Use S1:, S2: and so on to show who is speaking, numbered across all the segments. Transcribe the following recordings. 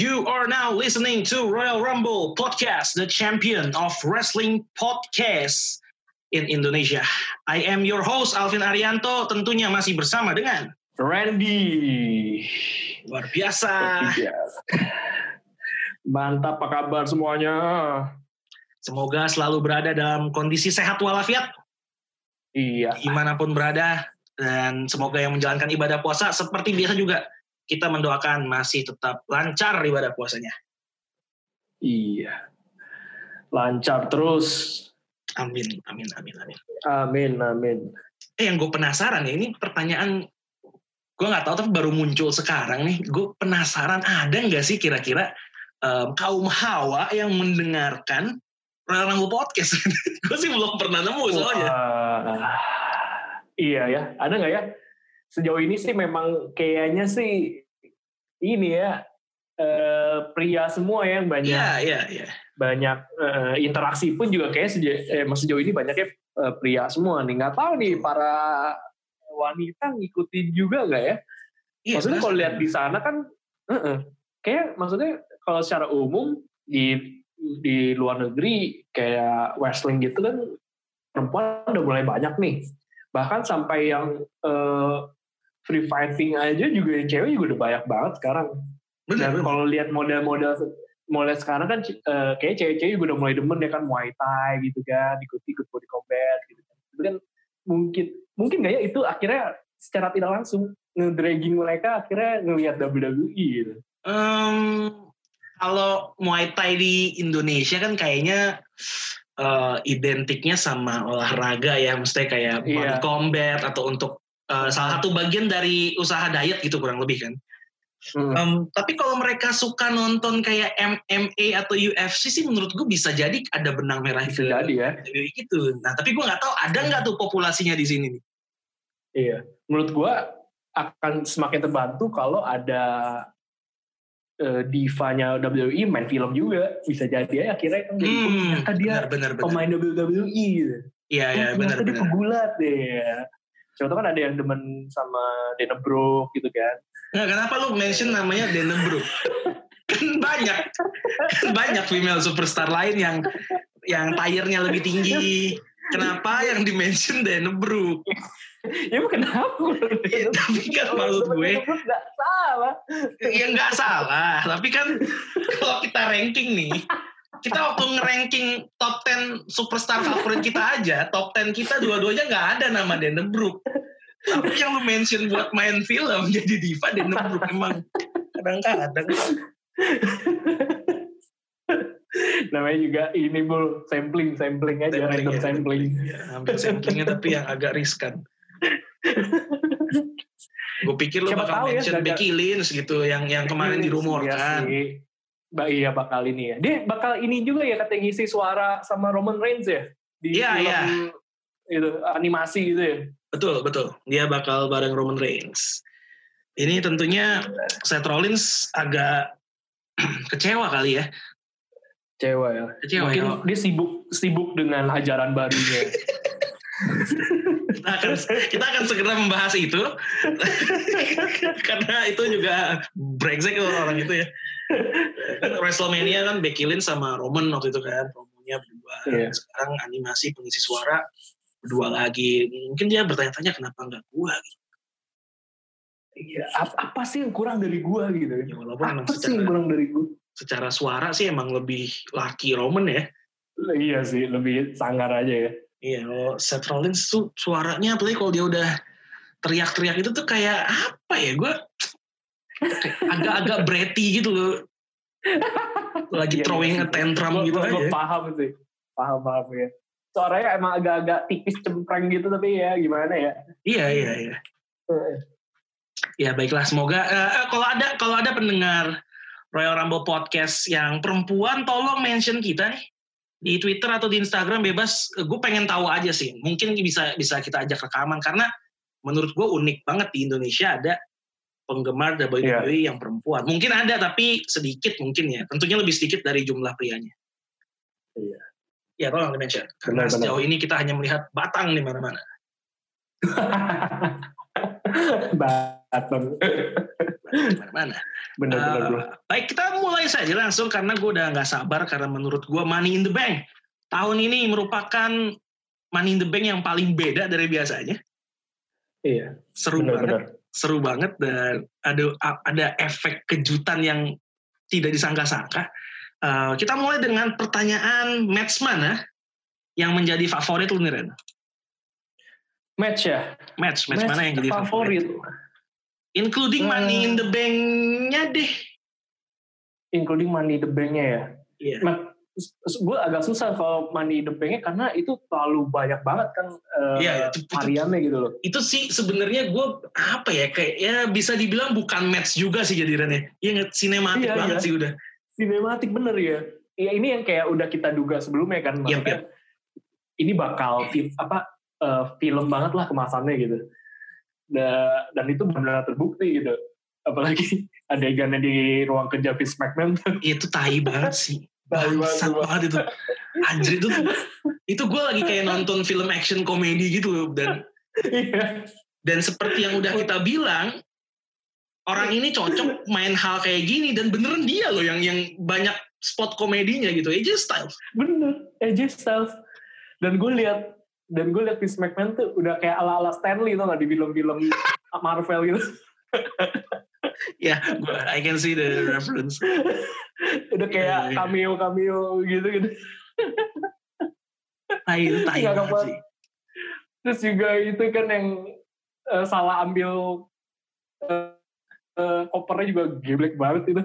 S1: You are now listening to Royal Rumble Podcast, the champion of wrestling podcast in Indonesia. I am your host Alvin Arianto, tentunya masih bersama dengan
S2: Randy.
S1: luar biasa.
S2: Mantap, apa kabar semuanya?
S1: Semoga selalu berada dalam kondisi sehat walafiat
S2: Iya.
S1: di mana pun berada dan semoga yang menjalankan ibadah puasa seperti biasa juga kita mendoakan masih tetap lancar ibadah puasanya.
S2: Iya. Lancar terus.
S1: Amin, amin, amin, amin.
S2: Amin, amin.
S1: Eh yang gue penasaran ya ini pertanyaan gue nggak tahu tapi baru muncul sekarang nih. Gue penasaran ada nggak sih kira-kira em, kaum hawa yang mendengarkan Royal Rumble Podcast? gue sih belum pernah nemu soalnya.
S2: Wah. iya ya. Ada nggak ya? Sejauh ini sih memang kayaknya sih ini ya eh, pria semua ya yang banyak
S1: Iya, iya, iya.
S2: banyak eh, interaksi pun juga kayak sejauh, eh, sejauh ini banyaknya eh, pria semua nih. Nggak tahu nih para wanita ngikutin juga nggak ya?
S1: Iya,
S2: maksudnya kalau lihat di sana kan, eh-eh. kayak maksudnya kalau secara umum di di luar negeri kayak wrestling gitu kan perempuan udah mulai banyak nih. Bahkan sampai yang eh, free fighting aja juga yang cewek juga udah banyak banget sekarang. Dan
S1: bener.
S2: kalau lihat model-model mulai sekarang kan eh, kayak cewek-cewek juga udah mulai demen ya kan Muay Thai gitu kan, ikut-ikut body combat gitu kan. Itu kan mungkin mungkin nggak ya itu akhirnya secara tidak langsung nge-dragging mereka akhirnya ngelihat WWE gitu.
S1: Em, kalau Muay Thai di Indonesia kan kayaknya eh, identiknya sama olahraga ya, mesti kayak body
S2: Iya.
S1: combat atau untuk eh, salah satu bagian dari usaha diet gitu kurang lebih kan.
S2: Hmm.
S1: Em, tapi kalau mereka suka nonton kayak MMA atau UFC sih menurut gue bisa jadi ada benang merah
S2: Bisa
S1: ke
S2: jadi ya.
S1: Gitu. Nah tapi gue nggak tahu ada nggak tuh populasinya di sini nih.
S2: Iya. Menurut gua akan semakin terbantu kalau ada eh, divanya WWE main film juga bisa jadi ya akhirnya kan
S1: Hmm,
S2: ternyata dia
S1: benar benar benar.
S2: pemain WWE gitu.
S1: Iya iya benar
S2: dia
S1: benar.
S2: pegulat deh ya. Contoh kan ada yang demen sama Dana Brooke gitu kan.
S1: Nggak, kenapa lu mention namanya Denim Bro? kan banyak, kan banyak female superstar lain yang yang tayarnya lebih tinggi. Kenapa yang dimention Denim Bro?
S2: ya kenapa?
S1: Ya, tapi kan maksud gue,
S2: Dana Brooke Gak salah.
S1: ya nggak salah. Tapi kan kalau kita ranking nih, kita waktu nge-ranking top 10 superstar favorit kita aja, top 10 kita dua-duanya nggak ada nama Denim Brook. Tapi yang lu mention buat main film jadi diva Denim Brook emang kadang-kadang.
S2: Namanya juga ini bul sampling sampling aja
S1: Sampling,
S2: random
S1: ya.
S2: sampling.
S1: Ya, ambil samplingnya tapi yang agak riskan. Gue pikir lu
S2: Siapa
S1: bakal
S2: ya,
S1: mention
S2: gagal.
S1: Becky Lynch gitu yang yang kemarin
S2: Iya
S1: dirumorkan.
S2: sih. Ba iya bakal ini ya. Dia bakal ini juga ya katanya ngisi suara sama Roman Reigns ya di
S1: Iya,
S2: film
S1: iya.
S2: itu animasi gitu ya.
S1: Betul, betul. Dia bakal bareng Roman Reigns. Ini tentunya Seth Rollins agak kecewa kali ya.
S2: Cewek ya.
S1: Kecewa
S2: Mungkin
S1: ya.
S2: dia sibuk sibuk dengan ajaran barunya.
S1: Kita akan, kita akan segera membahas itu. Karena itu juga brengsek orang itu ya. Kan WrestleMania kan Becky Lynch sama Roman waktu itu kan. Promonya berdua.
S2: Iya.
S1: Sekarang animasi pengisi suara berdua lagi. Mungkin dia bertanya-tanya kenapa nggak gua gitu.
S2: Iya, apa, apa sih yang kurang dari gua gitu
S1: Ya, walaupun emang
S2: Apa sih yang kurang dari gua?
S1: secara suara sih emang lebih laki Roman ya.
S2: Iya sih, lebih sangar aja ya.
S1: Iya, kalau Seth Rollins tuh suaranya apalagi kalau dia udah teriak-teriak itu tuh kayak apa ya? Gue agak-agak bratty gitu loh. Lagi
S2: Iya,
S1: throwing
S2: iya
S1: a tantrum gitu aja.
S2: paham sih. Paham paham ya. Suaranya emang agak-agak tipis cempreng gitu tapi ya gimana ya.
S1: Iya, iya, iya. Ya baiklah, semoga eh, eh, kalau ada kalau ada pendengar Royal Rumble Podcast yang perempuan, tolong mention kita nih di Twitter atau di Instagram bebas. Gue pengen tahu aja sih. Mungkin bisa bisa kita ajak rekaman karena menurut gue unik banget di Indonesia ada penggemar WWE yang perempuan. Mungkin ada tapi sedikit mungkin ya. Tentunya lebih sedikit dari jumlah prianya.
S2: Iya.
S1: Ya tolong di-mention. Karena
S2: Benar, benar.
S1: sejauh ini kita hanya melihat batang di mana-mana.
S2: Baton.
S1: Mana?
S2: Bener, bener, bro.
S1: Uh, baik, kita mulai saja langsung karena gue udah nggak sabar karena menurut gue Money in the Bank tahun ini merupakan Money in the Bank yang paling beda dari biasanya.
S2: Iya.
S1: Seru
S2: bener,
S1: banget,
S2: bener.
S1: Seru banget dan ada ada efek kejutan yang tidak disangka-sangka. Uh, kita mulai dengan pertanyaan match mana yang menjadi favorit lu nih Ren?
S2: Match ya?
S1: Match, match, mana yang jadi favorit?
S2: favorit?
S1: Including
S2: Hmm.
S1: Money in the Bank-nya deh.
S2: Including Money the Bank-nya ya?
S1: Iya.
S2: Gue agak susah kalau Money the Bank-nya karena itu terlalu banyak banget kan eh,
S1: Iya, itu- itu-
S2: variannya gitu loh.
S1: itu sih sebenarnya gue apa ya kayak ya bisa dibilang bukan match juga sih jadi Ren ya. Iya nggak sinematik
S2: Iya,
S1: banget
S2: iya.
S1: sih udah.
S2: Sinematik bener ya. Ya ini yang kayak udah kita duga sebelumnya kan. Maksudnya ini bakal fi- apa eh, film banget lah kemasannya gitu. Da- dan itu benar terbukti gitu. Apalagi adegannya di ruang kerja Vince McMahon tuh.
S1: Itu tai banget sih. Bangsat
S2: Bang.
S1: banget itu. Anjir itu itu gue lagi kayak nonton film action komedi gitu loh dan
S2: Iya.
S1: dan seperti yang udah kita bilang orang ini cocok main hal kayak gini dan beneran dia loh yang yang banyak spot komedinya gitu AJ Styles.
S2: bener. AJ Styles. Dan gue lihat dan gue lihat Vince McMahon tuh udah kayak ala-ala Stanley tuh nggak di film-film Marvel gitu.
S1: Ya, gua- I can see the reference.
S2: udah
S1: Iya,
S2: kayak
S1: iya.
S2: cameo cameo gitu gitu.
S1: Tai itu tai sih.
S2: Terus juga itu kan yang eh, salah ambil eh, eh, kopernya juga geblek banget itu.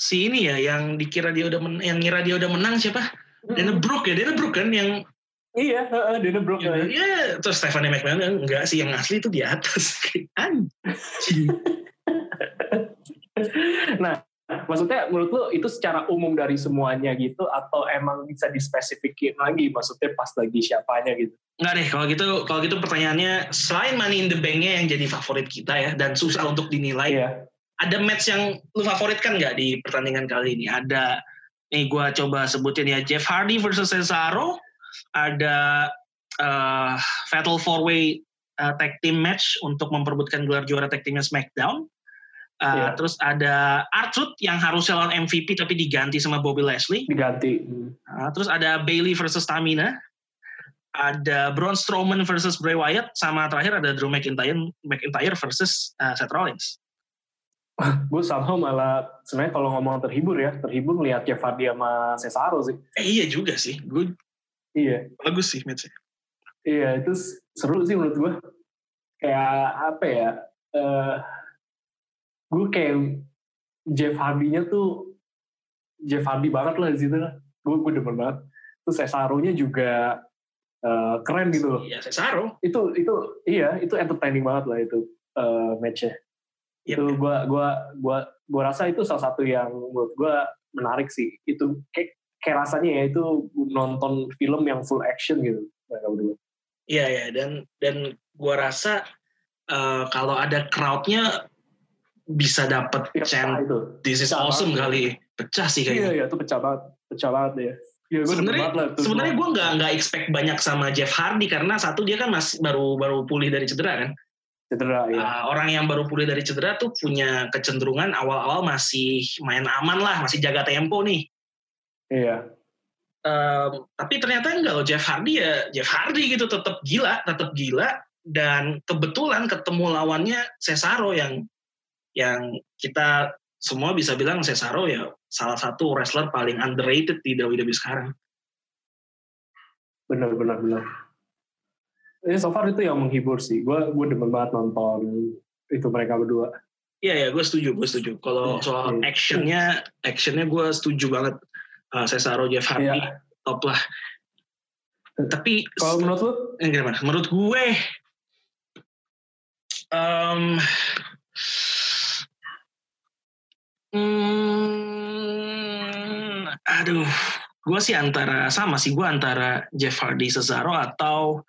S1: Si ini ya yang dikira dia udah men- yang ngira dia udah menang siapa? Dana Brooke ya, Dana Brooke kan yang
S2: Iya, heeh, Dana Brooke.
S1: ya,
S2: kan.
S1: ya, terus Stephanie McMahon enggak sih yang asli itu di atas. Anjing.
S2: Nah, maksudnya menurut lu itu secara umum dari semuanya gitu atau emang bisa dispesifikin lagi maksudnya pas lagi siapanya gitu?
S1: Enggak deh, kalau gitu kalau gitu pertanyaannya selain Money in the Bank-nya yang jadi favorit kita ya dan susah untuk dinilai,
S2: Iya.
S1: ada match yang lu favoritkan nggak di pertandingan kali ini? Ada nih gua coba sebutin ya Jeff Hardy versus Cesaro, ada eh, Fatal Four Way eh, Tag Team match untuk memperebutkan gelar juara tag teamnya SmackDown. Eh,
S2: Iya.
S1: Terus ada R-Truth yang harusnya lawan MVP tapi diganti sama Bobby Lashley.
S2: Diganti.
S1: Nah, terus ada Bailey versus Tamina. Ada Braun Strowman versus Bray Wyatt. Sama terakhir ada Drew McIntyre, McIntyre versus uh, Seth Rollins.
S2: Gue sama malah sebenarnya kalau ngomong terhibur ya, terhibur ngeliat Jeff Hardy sama Cesaro sih.
S1: Eh iya juga sih. Gue
S2: Iya,
S1: bagus sih matchnya.
S2: iya itu seru sih menurut gue. Kayak apa ya? Gue kayak Jeff Hardy-nya tuh Jeff Hardy banget lah di situ lah. Gue gue demen banget. Terus Cesaro-nya juga eh, keren gitu loh.
S1: Iya Cesaro.
S2: Itu itu iya itu entertaining banget lah itu eh, match-nya.
S1: Iya,
S2: itu gua gua gua gua rasa itu salah satu yang menurut gua menarik sih itu kayak kayak rasanya ya itu nonton film yang full action gitu mereka berdua
S1: Iya ya dan dan gua rasa uh, kalau ada crowdnya bisa dapat
S2: Pecah
S1: chance.
S2: itu.
S1: This is
S2: Pecah
S1: awesome
S2: banget.
S1: kali. Pecah sih
S2: iya
S1: kayaknya.
S2: Iya itu pecah banget. Pecah banget ya Iya, demen
S1: sebenarnya sebenarnya gue nggak nggak expect banyak sama Jeff Hardy karena satu dia kan masih baru baru pulih dari cedera kan?
S2: Cedera ya
S1: Uh, orang yang baru pulih dari cedera tuh punya kecenderungan awal-awal masih main aman lah masih jaga tempo nih.
S2: Iya.
S1: Um, tapi ternyata enggak loh Jeff Hardy ya Jeff Hardy gitu tetap gila tetap gila. Dan kebetulan ketemu lawannya Cesaro yang yang kita semua bisa bilang Cesaro ya salah satu wrestler paling underrated di WWE sekarang.
S2: benar benar benar ini so far itu yang menghibur sih gua gua demen banget nonton itu mereka berdua
S1: Iya ya, gue setuju, gue setuju. Kalau
S2: Iya,
S1: soal
S2: iya.
S1: actionnya, actionnya gue setuju banget. Uh, Cesaro Jeff Hardy
S2: Iya.
S1: top lah. Tapi
S2: kalau menurut lu
S1: Eh, gimana? Menurut gue, um, hmm, aduh, gue sih antara sama sih gue antara Jeff Hardy Cesaro atau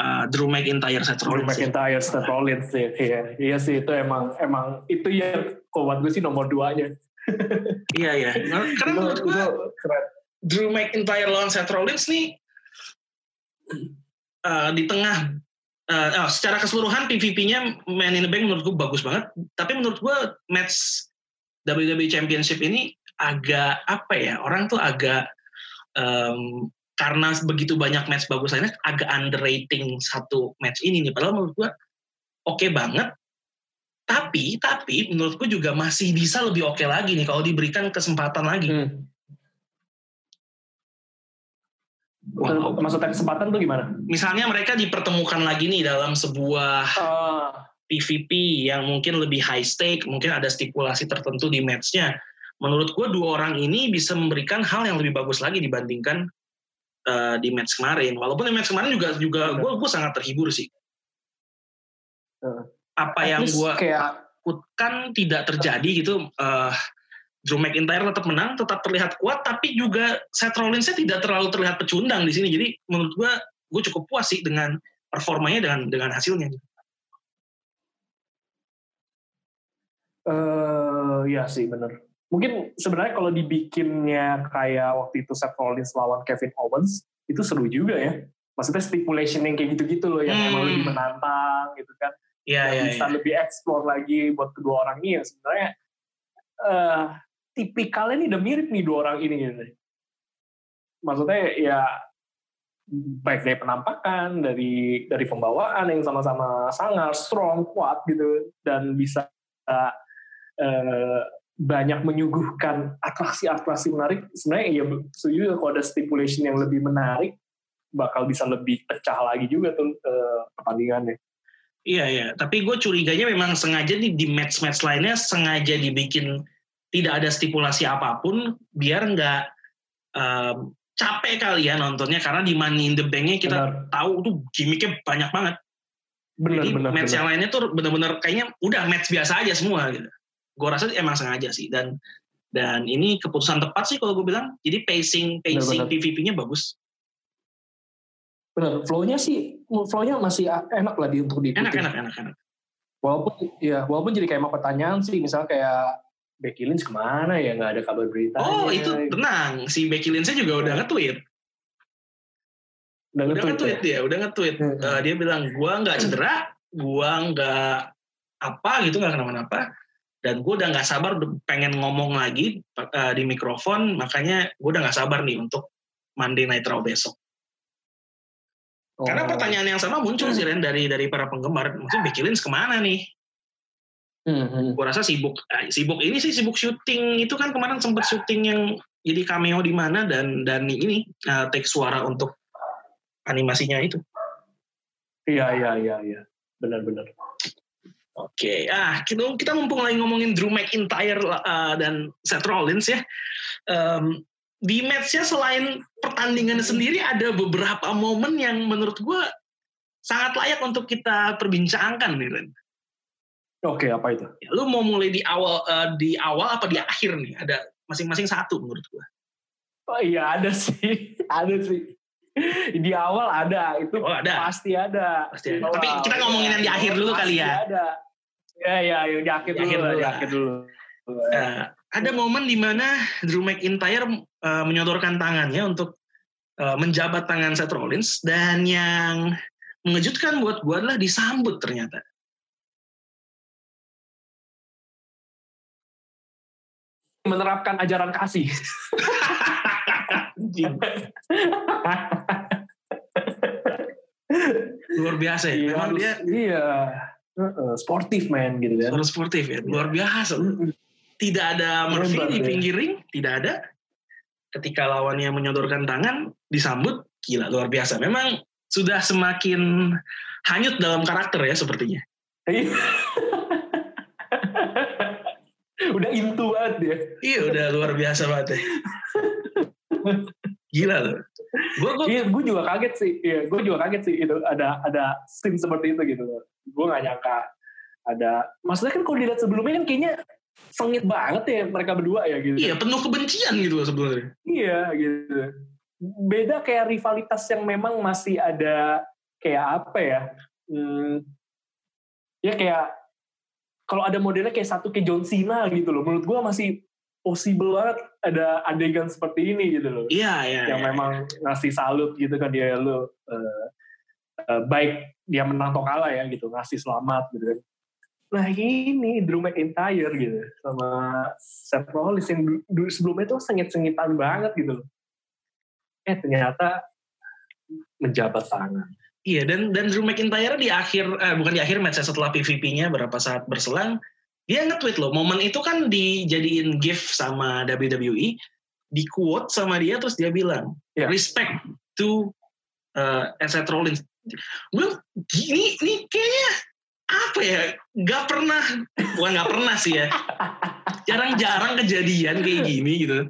S1: uh, Drew McIntyre Seth
S2: Drew
S1: Rollins. sih.
S2: McIntyre, Seth Rollins sih. Iya, iya sih itu emang emang itu ya kalau buat gue sih nomor duanya.
S1: Iya ya, karena
S2: itu,
S1: menurut gue. Drew McIntyre lawan Seth Rollins nih uh, di tengah uh, oh, secara keseluruhan PVP-nya Man in the Bank menurut gue bagus banget. Tapi menurut gue match WWE Championship ini agak apa ya? Orang tuh agak um, karena begitu banyak match bagus lainnya agak underrating satu match ini nih. Padahal menurut gue oke okay banget. Tapi tapi menurutku juga masih bisa lebih oke okay lagi nih kalau diberikan kesempatan lagi. Hmm.
S2: Wow. Maksudnya kesempatan tuh gimana?
S1: Misalnya mereka dipertemukan lagi nih dalam sebuah uh. PVP yang mungkin lebih high stake, mungkin ada stipulasi tertentu di matchnya. Menurut gue dua orang ini bisa memberikan hal yang lebih bagus lagi dibandingkan uh, di match kemarin. Walaupun di match kemarin juga juga gue gue sangat terhibur sih. Uh. Apa yang gue takutkan tidak terjadi gitu. Uh, Drew McIntyre tetap menang, tetap terlihat kuat, tapi juga Seth Rollins-nya tidak terlalu terlihat pecundang di sini. Jadi menurut gue, gue cukup puas sih dengan performanya dengan dengan hasilnya.
S2: Uh, ya sih bener. Mungkin sebenarnya kalau dibikinnya kayak waktu itu Seth Rollins lawan Kevin Owens, itu seru juga ya. Maksudnya stipulation yang kayak gitu-gitu loh, yang hmm. emang lebih menantang gitu kan.
S1: Iya, iya,
S2: bisa ya. lebih explore lagi buat kedua orang ini yang sebenarnya uh, tipikalnya ini udah mirip nih dua orang ini gitu. Maksudnya ya baik dari penampakan, dari dari pembawaan yang sama-sama sangat strong, kuat gitu dan bisa uh, banyak menyuguhkan atraksi-atraksi menarik. Sebenarnya ya setuju kalau ada stipulation yang lebih menarik bakal bisa lebih pecah lagi juga tuh uh, pertandingannya.
S1: Iya iya, tapi gue curiganya memang sengaja nih di match-match lainnya sengaja dibikin tidak ada stipulasi apa pun biar nggak um, capek kalian ya nontonnya karena di Money in the Bank-nya kita benar. tahu tuh gimmicknya banyak banget. Benar, Jadi benar, match benar. yang lainnya tuh benar-benar kayaknya udah match biasa aja semua gitu. Gue rasa emang sengaja sih dan dan ini keputusan tepat sih kalau gue bilang. Jadi pacing pacing PVP-nya bagus.
S2: Benar, flow-nya sih flow-nya masih enak lah di untuk diikuti.
S1: Enak, enak, enak, enak.
S2: Walaupun ya, walaupun jadi kayak emang pertanyaan sih, misalnya kayak Becky Lynch ke mana ya nggak ada kabar berita
S1: oh itu tenang si Becky Lynch juga udah nge-tweet udah, udah nge-tweet ya? dia udah nge-tweet hmm. uh, dia bilang gua nggak cedera gua nggak apa gitu nggak kenapa-napa dan gue udah nggak sabar pengen ngomong lagi uh, di mikrofon makanya gue udah nggak sabar nih untuk Monday Night Raw besok oh. karena pertanyaan yang sama muncul sih Ren dari dari para penggemar Becky Lynch ke mana nih Hmm. Gue rasa sibuk, eh, sibuk ini sih sibuk syuting itu kan kemarin sempat syuting yang jadi cameo di mana dan dan ini uh, take suara untuk animasinya itu.
S2: Iya iya iya iya benar-benar.
S1: Oke, okay. ah kita kita mumpung lagi ngomongin Drew McIntyre uh, dan Seth Rollins ya. Um, di matchnya selain pertandingan sendiri ada beberapa momen yang menurut gue sangat layak untuk kita perbincangkan nih Ren.
S2: Oke, apa itu?
S1: Ya, lu mau mulai di awal uh, di awal apa di akhir nih? Ada masing-masing satu menurut gua.
S2: Oh iya ada sih, ada sih. Di awal ada, itu oh, ada. pasti ada.
S1: Pasti ada. Tapi kita ngomongin yang di akhir dulu kali ya.
S2: Ada. Ya ya, yang di akhir di dulu, akhir dulu, di akhir dulu.
S1: Uh, ada momen di mana Drew McIntyre uh, menyodorkan tangannya untuk uh, menjabat tangan Seth Rollins dan yang mengejutkan buat gue adalah disambut ternyata.
S2: menerapkan ajaran kasih.
S1: Luar biasa ya. Iya, Memang dia
S2: iya. Uh, sportif man gitu kan.
S1: Harus sportif ya. Luar biasa. Tidak ada Murphy di pinggir ring, tidak ada. Ketika lawannya menyodorkan tangan, disambut, gila luar biasa. Memang sudah semakin hanyut dalam karakter ya sepertinya. Iya
S2: udah into banget dia.
S1: Iya udah luar biasa banget ya. Gila loh.
S2: Gue iya, gue juga kaget sih. Iya, gue juga kaget sih itu ada ada scene seperti itu gitu. Gue gak nyangka ada. Maksudnya kan kalau dilihat sebelumnya kan kayaknya sengit banget ya mereka berdua ya gitu.
S1: Iya, penuh kebencian gitu sebenarnya.
S2: Iya gitu. Beda kayak rivalitas yang memang masih ada kayak apa ya? Hmm, ya kayak kalau ada modelnya kayak satu kayak John Cena gitu loh menurut gue masih possible banget ada adegan seperti ini gitu loh.
S1: Iya iya
S2: yang
S1: iya,
S2: memang ngasih salut gitu kan dia lo uh, uh, baik dia menang atau kalah ya gitu ngasih selamat gitu kan. Nah ini Drew McIntyre gitu sama Seth Rollins yang sebelumnya tuh sengit-sengitan banget gitu eh ternyata menjabat tangan.
S1: Iya dan dan Drew McIntyre di akhir eh, bukan di akhir match setelah PVP-nya berapa saat berselang dia nge-tweet loh momen itu kan dijadiin gift sama WWE di quote sama dia terus dia bilang yeah. respect to uh, Seth Rollins gue gini ini kayaknya apa ya nggak pernah bukan nggak pernah sih ya jarang-jarang kejadian kayak gini gitu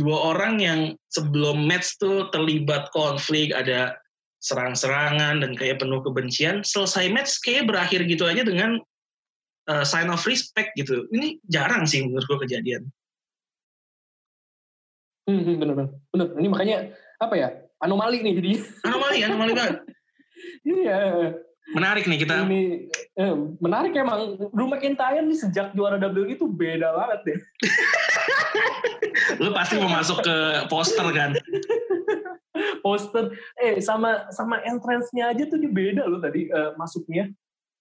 S1: dua orang yang sebelum match tuh terlibat konflik ada serang-serangan dan kayak penuh kebencian selesai match kayak berakhir gitu aja dengan uh, sign of respect gitu. Ini jarang sih menurut gue kejadian.
S2: Hmm, hmm bener bener. Bener. Ini makanya apa ya anomali nih jadi.
S1: Anomali anomali banget.
S2: Iya.
S1: Menarik nih kita.
S2: Ini eh, menarik emang. Drew McIntyre nih sejak juara WWE itu beda banget deh.
S1: Lu pasti mau masuk ke poster kan?
S2: Poster. Eh sama sama entrance-nya aja tuh dia beda loh tadi uh, masuknya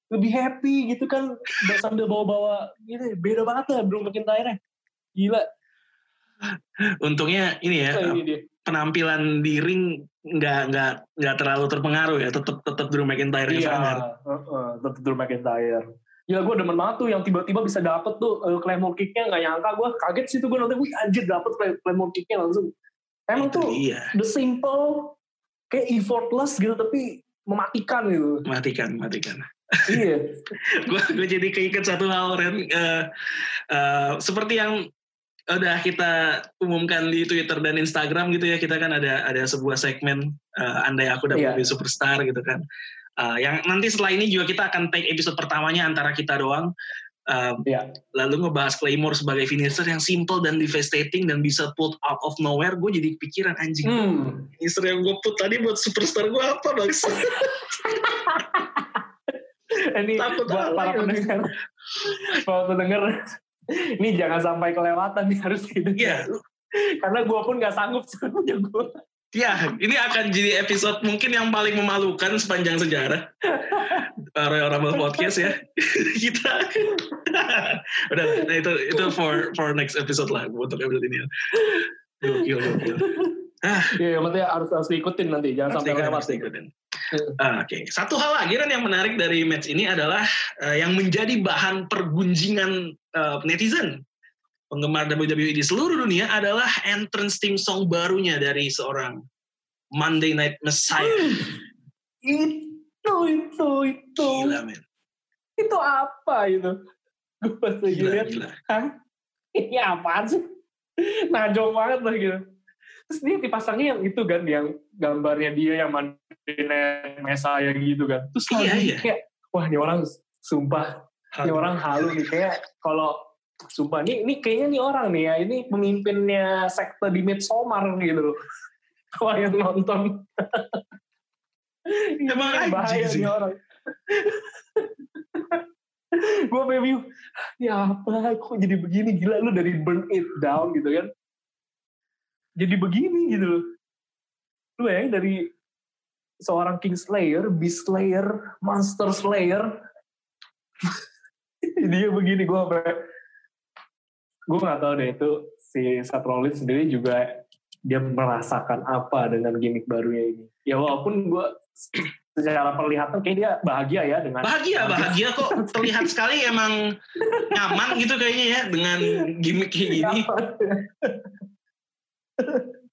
S2: lebih happy gitu kan. Sambil bawa-bawa gitu beda banget lah Drew McIntyre gila.
S1: Untungnya ini ya oh, ini penampilan di ring nggak nggak nggak terlalu terpengaruh ya. Tetap tetap Drew McIntyre
S2: iya, sangar. Uh, uh, tetap Drew McIntyre. Ya gue demen banget tuh yang tiba-tiba bisa dapet tuh uh, Claymore kicknya. Nggak nyangka gue kaget sih tuh gue nonton. Wih anjir dapet Claymore kicknya langsung. Emang tuh iya. the simple kayak effortless gitu tapi mematikan gitu.
S1: Mematikan mematikan
S2: iya.
S1: Gue jadi keinget satu hal Ren. Uh, uh, seperti yang udah kita umumkan di Twitter dan Instagram gitu ya kita kan ada ada sebuah segmen uh, andai aku dapat yeah. superstar gitu kan. Uh, yang nanti setelah ini juga kita akan take episode pertamanya antara kita doang. Uh, yeah. lalu ngebahas Claymore sebagai finisher yang simple dan devastating dan bisa put out of nowhere. Gue jadi pikiran anjing. Hmm. finisher yang gue put tadi buat superstar gue apa bangsa
S2: ini Takut buat para pendengar para pendengar ini jangan sampai kelewatan nih harus gitu.
S1: Iya.
S2: Karena gue pun nggak sanggup punya gue.
S1: Ya, ini akan jadi episode mungkin yang paling memalukan sepanjang sejarah Royal Rumble Podcast ya. Kita udah nah itu itu for for next episode lah untuk episode ini. Gokil, gokil.
S2: Ah. Iya, maksudnya harus harus diikutin nanti, jangan sampai lewat.
S1: Diikutin. Uh, Oke, okay. satu hal lagi kan yang menarik dari match ini adalah uh, yang menjadi bahan pergunjingan uh, netizen penggemar WWE di seluruh dunia adalah entrance theme song barunya dari seorang Monday Night Messiah. Uh,
S2: itu, itu, itu.
S1: Gila, men.
S2: Itu apa itu? Gue pas lagi lihat, Hah? Ini apaan sih? Najong banget lah gitu. Terus dia dipasangnya yang itu kan, yang gambarnya dia yang Martinez Messiah gitu kan. Terus iya, lagi iya. kayak, wah ini orang sumpah, ini orang halu nih. Kayak kalau sumpah ini, ini kayaknya nih orang nih ya, ini pemimpinnya sekte di Midsommar gitu loh. Wah yang nonton.
S1: Emang bahaya nih orang.
S2: gue baby ya apa kok jadi begini gila lu dari burn it down gitu kan jadi begini gitu loh. Lu ya dari seorang King Slayer, Beast Slayer, Monster Slayer. dia begini gue gue nggak tahu deh itu si Seth Rollins sendiri juga dia merasakan apa dengan gimmick barunya ini. Ya walaupun gue secara perlihatan kayak dia bahagia ya dengan
S1: bahagia bahagia kok terlihat sekali emang nyaman gitu kayaknya ya dengan gimmick kayak gini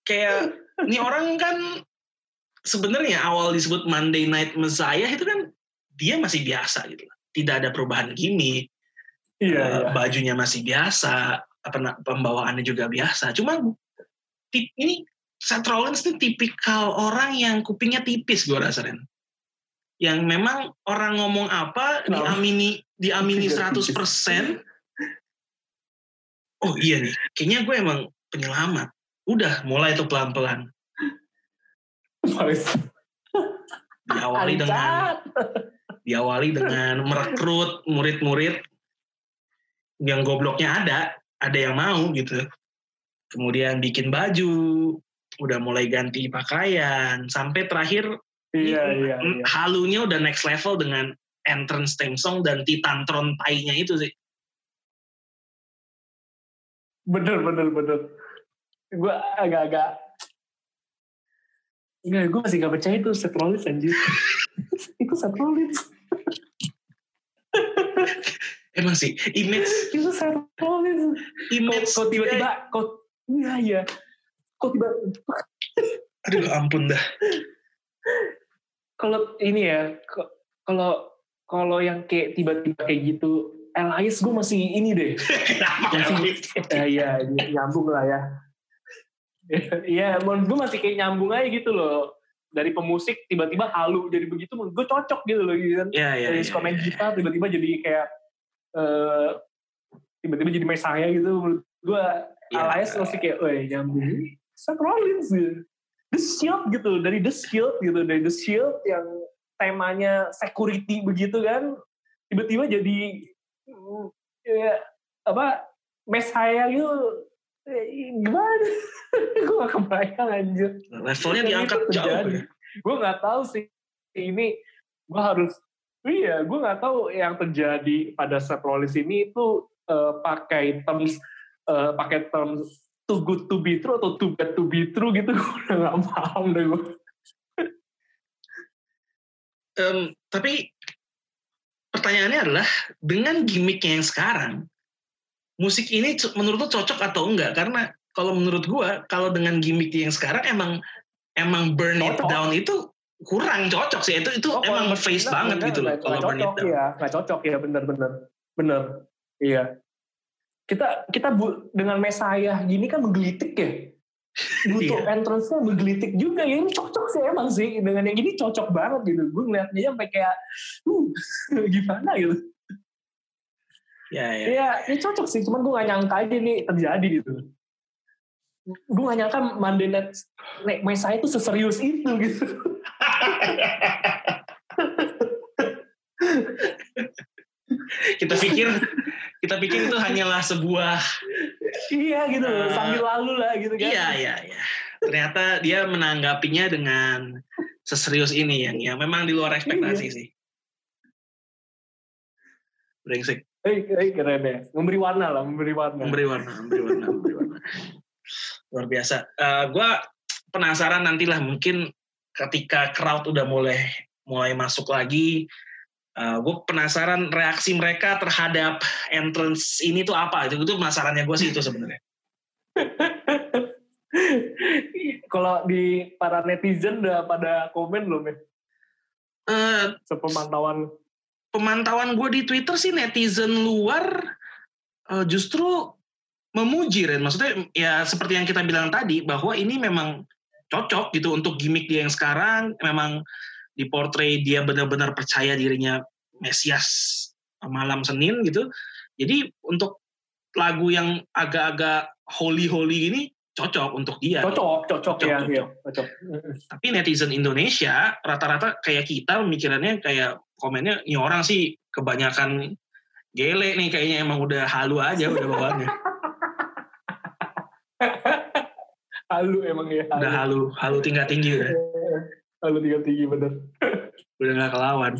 S1: kayak ini orang kan sebenarnya awal disebut Monday Night Messiah itu kan dia masih biasa gitu. Tidak ada perubahan gimmick. Iya, uh, iya. bajunya masih biasa apa pembawaannya juga biasa. Cuma ini Seth Rollins itu tipikal orang yang kupingnya tipis gue rasain yang memang orang ngomong apa diamini diamini 100% oh iya nih. Kayaknya gue emang penyelamat udah mulai tuh pelan-pelan diawali dengan diawali dengan merekrut murid-murid yang gobloknya ada ada yang mau gitu kemudian bikin baju udah mulai ganti pakaian sampai terakhir
S2: Iya, iya,
S1: Hmm,
S2: iya.
S1: Halunya udah next level dengan entrance theme song dan Titantron tai-nya itu sih.
S2: Bener, bener, bener. Gue agak-agak Enggak, gue masih gak percaya itu Seth Rollins anjir. itu Seth Rollins.
S1: Emang sih, image
S2: itu. Kok,
S1: image
S2: kok tiba-tiba, kok, iya, iya. Kok tiba,
S1: aduh ampun dah.
S2: kalau ini ya, kalau kalau yang kayak tiba-tiba kayak gitu, Elias gue masih ini deh. Masih, ya, ya, nyambung lah ya. Iya, menurut gue masih kayak nyambung aja gitu loh. Dari pemusik tiba-tiba halu jadi begitu, menurut gue cocok gitu loh. Gitu kan.
S1: Ya, ya,
S2: Dari
S1: ya,
S2: suka main
S1: ya.
S2: gitar tiba-tiba jadi kayak eh, tiba-tiba jadi Messiah gitu. Menurut gue
S1: Ya.
S2: Elias masih kayak, weh nyambung. Seth Rollins gitu. The Shield gitu, dari The Shield gitu, dari The Shield yang temanya security begitu kan, tiba-tiba jadi ya, apa Messiah gitu, Eh, gimana? gue gak kebayang anjir.
S1: Levelnya
S2: Dan
S1: diangkat jauh. ya.
S2: Gue nggak tahu sih ini gue harus iya gue nggak tahu yang terjadi pada Seth Rollins ini itu eh, pakai terms eh, pakai terms too good to be true atau too bad to be true gitu gue udah nggak paham deh gue
S1: Em, tapi pertanyaannya adalah dengan gimmicknya yang sekarang, musik ini menurut lu cocok atau enggak? Karena kalau menurut gua, kalau dengan gimmick yang sekarang emang emang burn it down itu kurang cocok sih. Itu itu
S2: Oh,
S1: emang face banget
S2: bener,
S1: gitu loh kalau burn it down.
S2: ya nggak cocok ya bener-bener bener iya kita kita bu, dengan Messiah gini kan menggelitik ya butuh
S1: Iya.
S2: entrance-nya menggelitik juga ya ini cocok sih emang sih dengan yang gini cocok banget gitu gue ngeliatnya sampai kayak uh, gimana gitu
S1: Ya, ya.
S2: Iya, ini cocok sih. Cuman gue gak nyangka aja nih terjadi gitu. Gue gak nyangka Monday Night Night Messiah itu seserius itu gitu.
S1: kita pikir kita pikir itu hanyalah sebuah
S2: iya gitu,
S1: Eh,
S2: sambil lalu lah gitu kan.
S1: iya iya iya. Ternyata dia menanggapinya dengan seserius ini yang ya memang di luar ekspektasi
S2: Iya.
S1: sih. Brengsek.
S2: Eh, eh, keren ya. Memberi warna lah, memberi warna.
S1: memberi warna, memberi warna, memberi warna. Luar biasa. Eh gue penasaran nantilah mungkin ketika crowd udah mulai mulai masuk lagi, gue penasaran reaksi mereka terhadap entrance ini tuh apa? Itu itu penasarannya gue sih itu sebenarnya.
S2: Kalau di para netizen udah pada komen belum ya?
S1: Eh
S2: Sepemantauan.
S1: Pemantauan gue di Twitter sih netizen luar eh, justru memuji Ren. Maksudnya ya seperti yang kita bilang tadi bahwa ini memang cocok gitu untuk gimmick dia yang sekarang memang di portray dia benar-benar percaya dirinya Mesias malam Senin gitu. Jadi untuk lagu yang agak-agak holy-holy ini cocok untuk dia.
S2: Cocok, cocok,
S1: Cocok,
S2: ya.
S1: cocok.
S2: iya, cocok.
S1: Tapi netizen Indonesia rata-rata kayak kita pemikirannya kayak komennya ini orang sih kebanyakan gele nih kayaknya emang udah halu aja udah bawaannya.
S2: Halu emang ya.
S1: udah halu, halu tingkat tinggi udah.
S2: Halu tiga tinggi bener.
S1: Udah gak kelawan.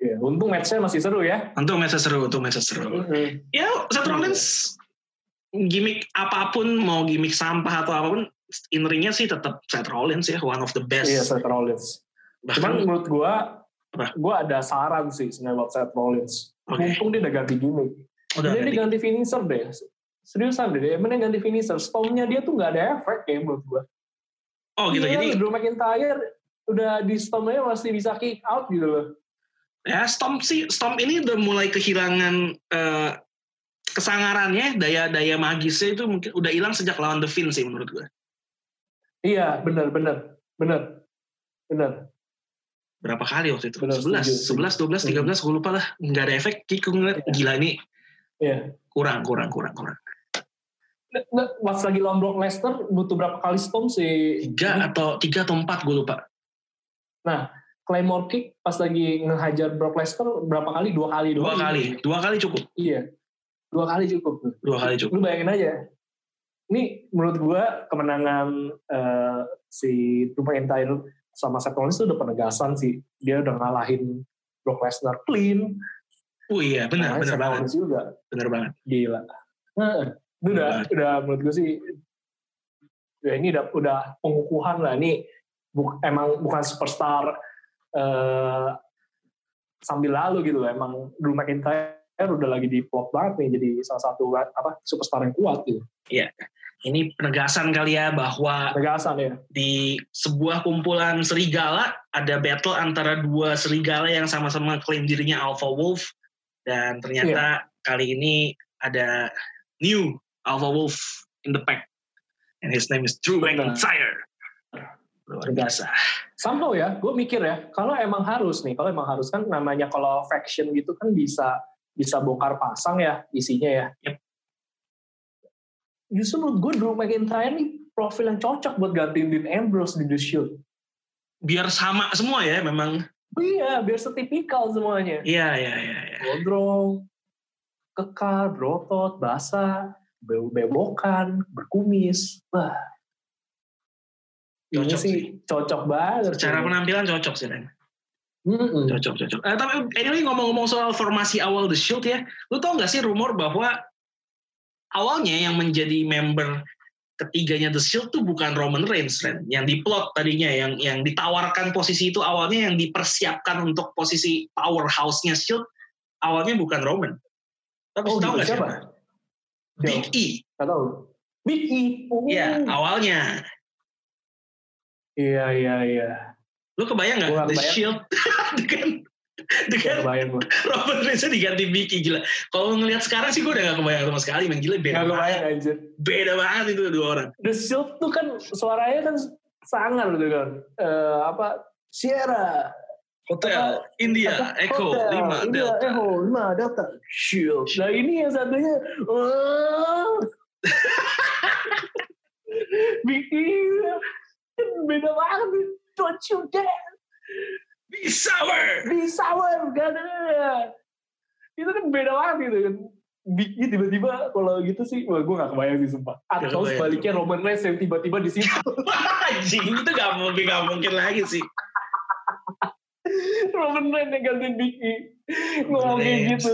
S2: Ya, untung matchnya masih seru ya.
S1: Untuk match seru, untuk match seru. Ya, Seth Rollins gimmick apa pun, mau gimmick sampah atau apa pun, in ringnya sih tetap Seth Rollins ya, one of the best.
S2: Iya, Seth Rollins.
S1: Bahkan,
S2: Cuman menurut gua,
S1: Apa?
S2: gua ada saran sih sebenarnya buat Seth Rollins.
S1: Oke.
S2: Mumpung dia udah ganti gimmick.
S1: udah
S2: dia, dia
S1: ganti.
S2: ganti finisher deh. Seriusan deh, dia emang ganti finisher. Stormnya dia tuh nggak ada efek ya menurut gua.
S1: Oh gitu,
S2: Iya,
S1: jadi
S2: Drew McIntyre udah di stormnya masih bisa kick out gitu loh.
S1: ya Stomp sih, Stomp ini udah mulai kehilangan eh, kesangarannya, daya-daya magisnya itu mungkin udah hilang sejak lawan The Finn sih menurut gue.
S2: Iya, benar, benar, benar, benar.
S1: Berapa kali waktu itu?
S2: Benar,
S1: 11,
S2: setuju,
S1: 11, 12, 13, gue lupa lah. Nggak ada efek, gue ngeliat,
S2: Iya.
S1: gila ini
S2: Iya.
S1: kurang, kurang, kurang, kurang.
S2: Pas lagi lawan Brock Lesnar butuh berapa kali storm sih?
S1: Tiga atau tiga atau empat gue lupa.
S2: Claymore kick pas lagi ngehajar Brock Lesnar berapa kali? Dua kali
S1: Dua
S2: doang.
S1: kali, dua kali cukup.
S2: Iya. Dua kali cukup.
S1: Dua kali cukup.
S2: Lu bayangin aja. Ini menurut gua kemenangan eh, si Drew sama Seth Rollins itu udah penegasan sih. Dia udah ngalahin Brock Lesnar clean.
S1: Oh iya, benar,
S2: Nah,
S1: benar banget.
S2: Juga
S1: Benar banget.
S2: gila. Heeh. Itu udah,
S1: Benar.
S2: udah menurut gue sih, ya ini udah, udah pengukuhan lah. Ini bu- emang bukan superstar eh, sambil lalu gitu. Emang Drew McIntyre udah lagi di plot banget nih jadi salah satu apa superstar yang kuat gitu.
S1: Ini penegasan kali ya bahwa
S2: Penegasan ya.
S1: di sebuah kumpulan serigala ada battle antara dua serigala yang sama-sama klaim dirinya Alpha Wolf. Dan ternyata kali ini ada new Alpha Wolf in the pack. And his name is Drew. McIntyre. Luar biasa.
S2: Somehow ya, gue mikir ya, kalau emang harus nih, kalau emang harus kan namanya kalau faction gitu kan bisa bisa bongkar pasang ya isinya ya.
S1: Yep.
S2: Justru menurut gue Drew McIntyre nih profil yang cocok buat gantiin Dean Ambrose di The Shield.
S1: biar sama semua ya memang
S2: Iya, biar setipikal semuanya.
S1: iya iya iya iya.
S2: Gondrong, kekar, berotot, basah, be- bebokan, berkumis. Wah. Ini
S1: Cocok
S2: sih cocok banget.
S1: secara
S2: sih.
S1: penampilan cocok sih Ren
S2: Mm-mm.
S1: cocok cocok Eh, tapi anyway ngomong-ngomong soal formasi awal The Shield ya lu tau gak sih rumor bahwa awalnya yang menjadi member ketiganya The Shield tuh bukan Roman Reigns Ren yang diplot tadinya yang yang ditawarkan posisi itu awalnya yang dipersiapkan untuk posisi powerhouse-nya Shield awalnya bukan Roman tapi
S2: Oh,
S1: tahu
S2: gitu,
S1: gak
S2: siapa?
S1: siapa? Big E
S2: tahu. Big E. Oh.
S1: ya awalnya
S2: Iya, iya, iya.
S1: Lu kebayang gak
S2: Gua
S1: The
S2: kebayang.
S1: Shield dengan dengan. Roman Reigns diganti E gila kalau ngelihat sekarang sih gue udah gak kebayang sama sekali men gila beda
S2: Gak
S1: banget
S2: anjir.
S1: beda banget itu dua orang
S2: The Shield tuh kan suaranya kan sangar gitu kan. Eh, apa? Sierra.
S1: Hotel India
S2: apa,
S1: Echo
S2: Hotel,
S1: 5
S2: India,
S1: Delta
S2: Echo 5 Delta. Shield. Nah ini yang satunya. Oh. Kan Beda banget. Don't you dare.
S1: Be sour
S2: Be sour. Gak. Itu kan beda banget gitu kan. Big E tiba-tiba kalau gitu sih, wah gue gak kebayang sih sumpah. Atau sebaliknya Roman Reigns yang tiba-tiba di situ.
S1: anjing itu gak mungkin gak mungkin lagi sih
S2: Roman Reigns yang gantiin Big E. Ngomong kayak
S1: Reigns.
S2: gitu.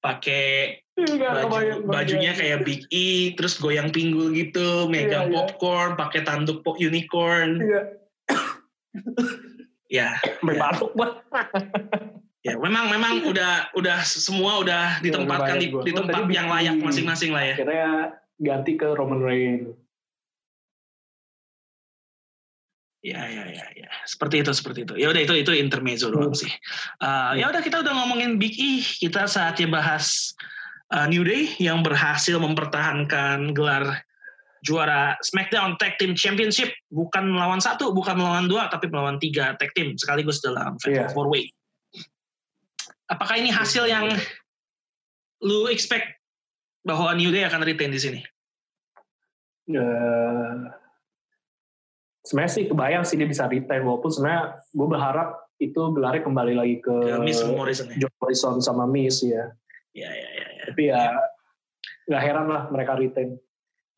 S1: pakai baju bajunya kayak Big E terus goyang pinggul gitu megang
S2: Iya, iya.
S1: popcorn pakai tanduk pop unicorn
S2: Iya.
S1: Ya
S2: Sampai
S1: ya,
S2: batuk banget.
S1: ya memang memang udah udah semua udah ditempatkan di, di tempat yang layak masing-masing lah ya
S2: Akhirnya ganti ke Roman Reigns.
S1: Ya, ya, ya, ya. Seperti itu, seperti itu. Ya udah itu itu intermezzo doang sih. Uh, ya udah kita udah ngomongin Big E, kita saatnya bahas uh, New Day yang berhasil mempertahankan gelar juara SmackDown Tag Team Championship bukan melawan satu, bukan melawan dua, tapi melawan tiga tag team sekaligus dalam Fatal
S2: Iya.
S1: Four Way. Apakah ini hasil yang lu expect bahwa New Day akan retain di sini?
S2: Eh, sebenarnya sih kebayang sih dia bisa retain walaupun sebenarnya gue berharap itu gelarnya kembali lagi ke
S1: Ke Miss Morrison ya?
S2: John Morrison sama Miss ya.
S1: Ya, ya, ya. ya.
S2: Tapi ya nggak heran lah mereka retain.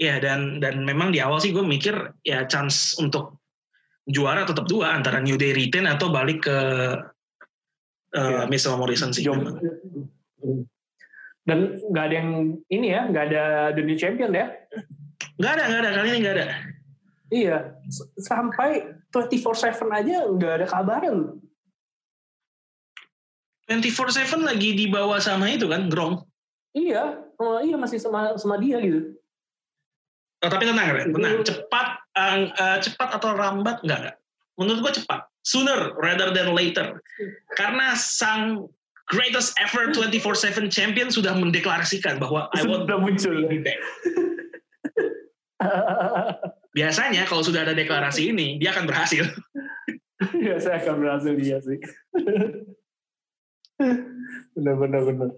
S1: Ya dan dan memang di awal sih gue mikir ya chance untuk juara tetap dua antara New Day retain atau balik ke uh,
S2: Iya.
S1: Miz sama Morrison sih. Memang.
S2: Dan nggak ada yang ini ya, nggak ada the new champion ya.
S1: Nggak ada nggak ada kali ini nggak ada.
S2: Iya, sampai 24/7 aja nggak ada kabarnya loh.
S1: 24/7 lagi dibawa sama itu kan Grong.
S2: Iya, oh, iya masih sama sama dia gitu.
S1: Oh, tapi tenang Ren, tenang. Cepat ang- eh, cepat atau lambat nggak nggak. Menurut gue cepat. Sooner rather than later. Karena sang greatest ever 24/7 champion sudah mendeklarasikan bahwa I want
S2: Sudah muncul.
S1: Biasanya kalau sudah ada deklarasi ini, dia akan berhasil.
S2: ya saya akan berhasil dia sih. bener bener.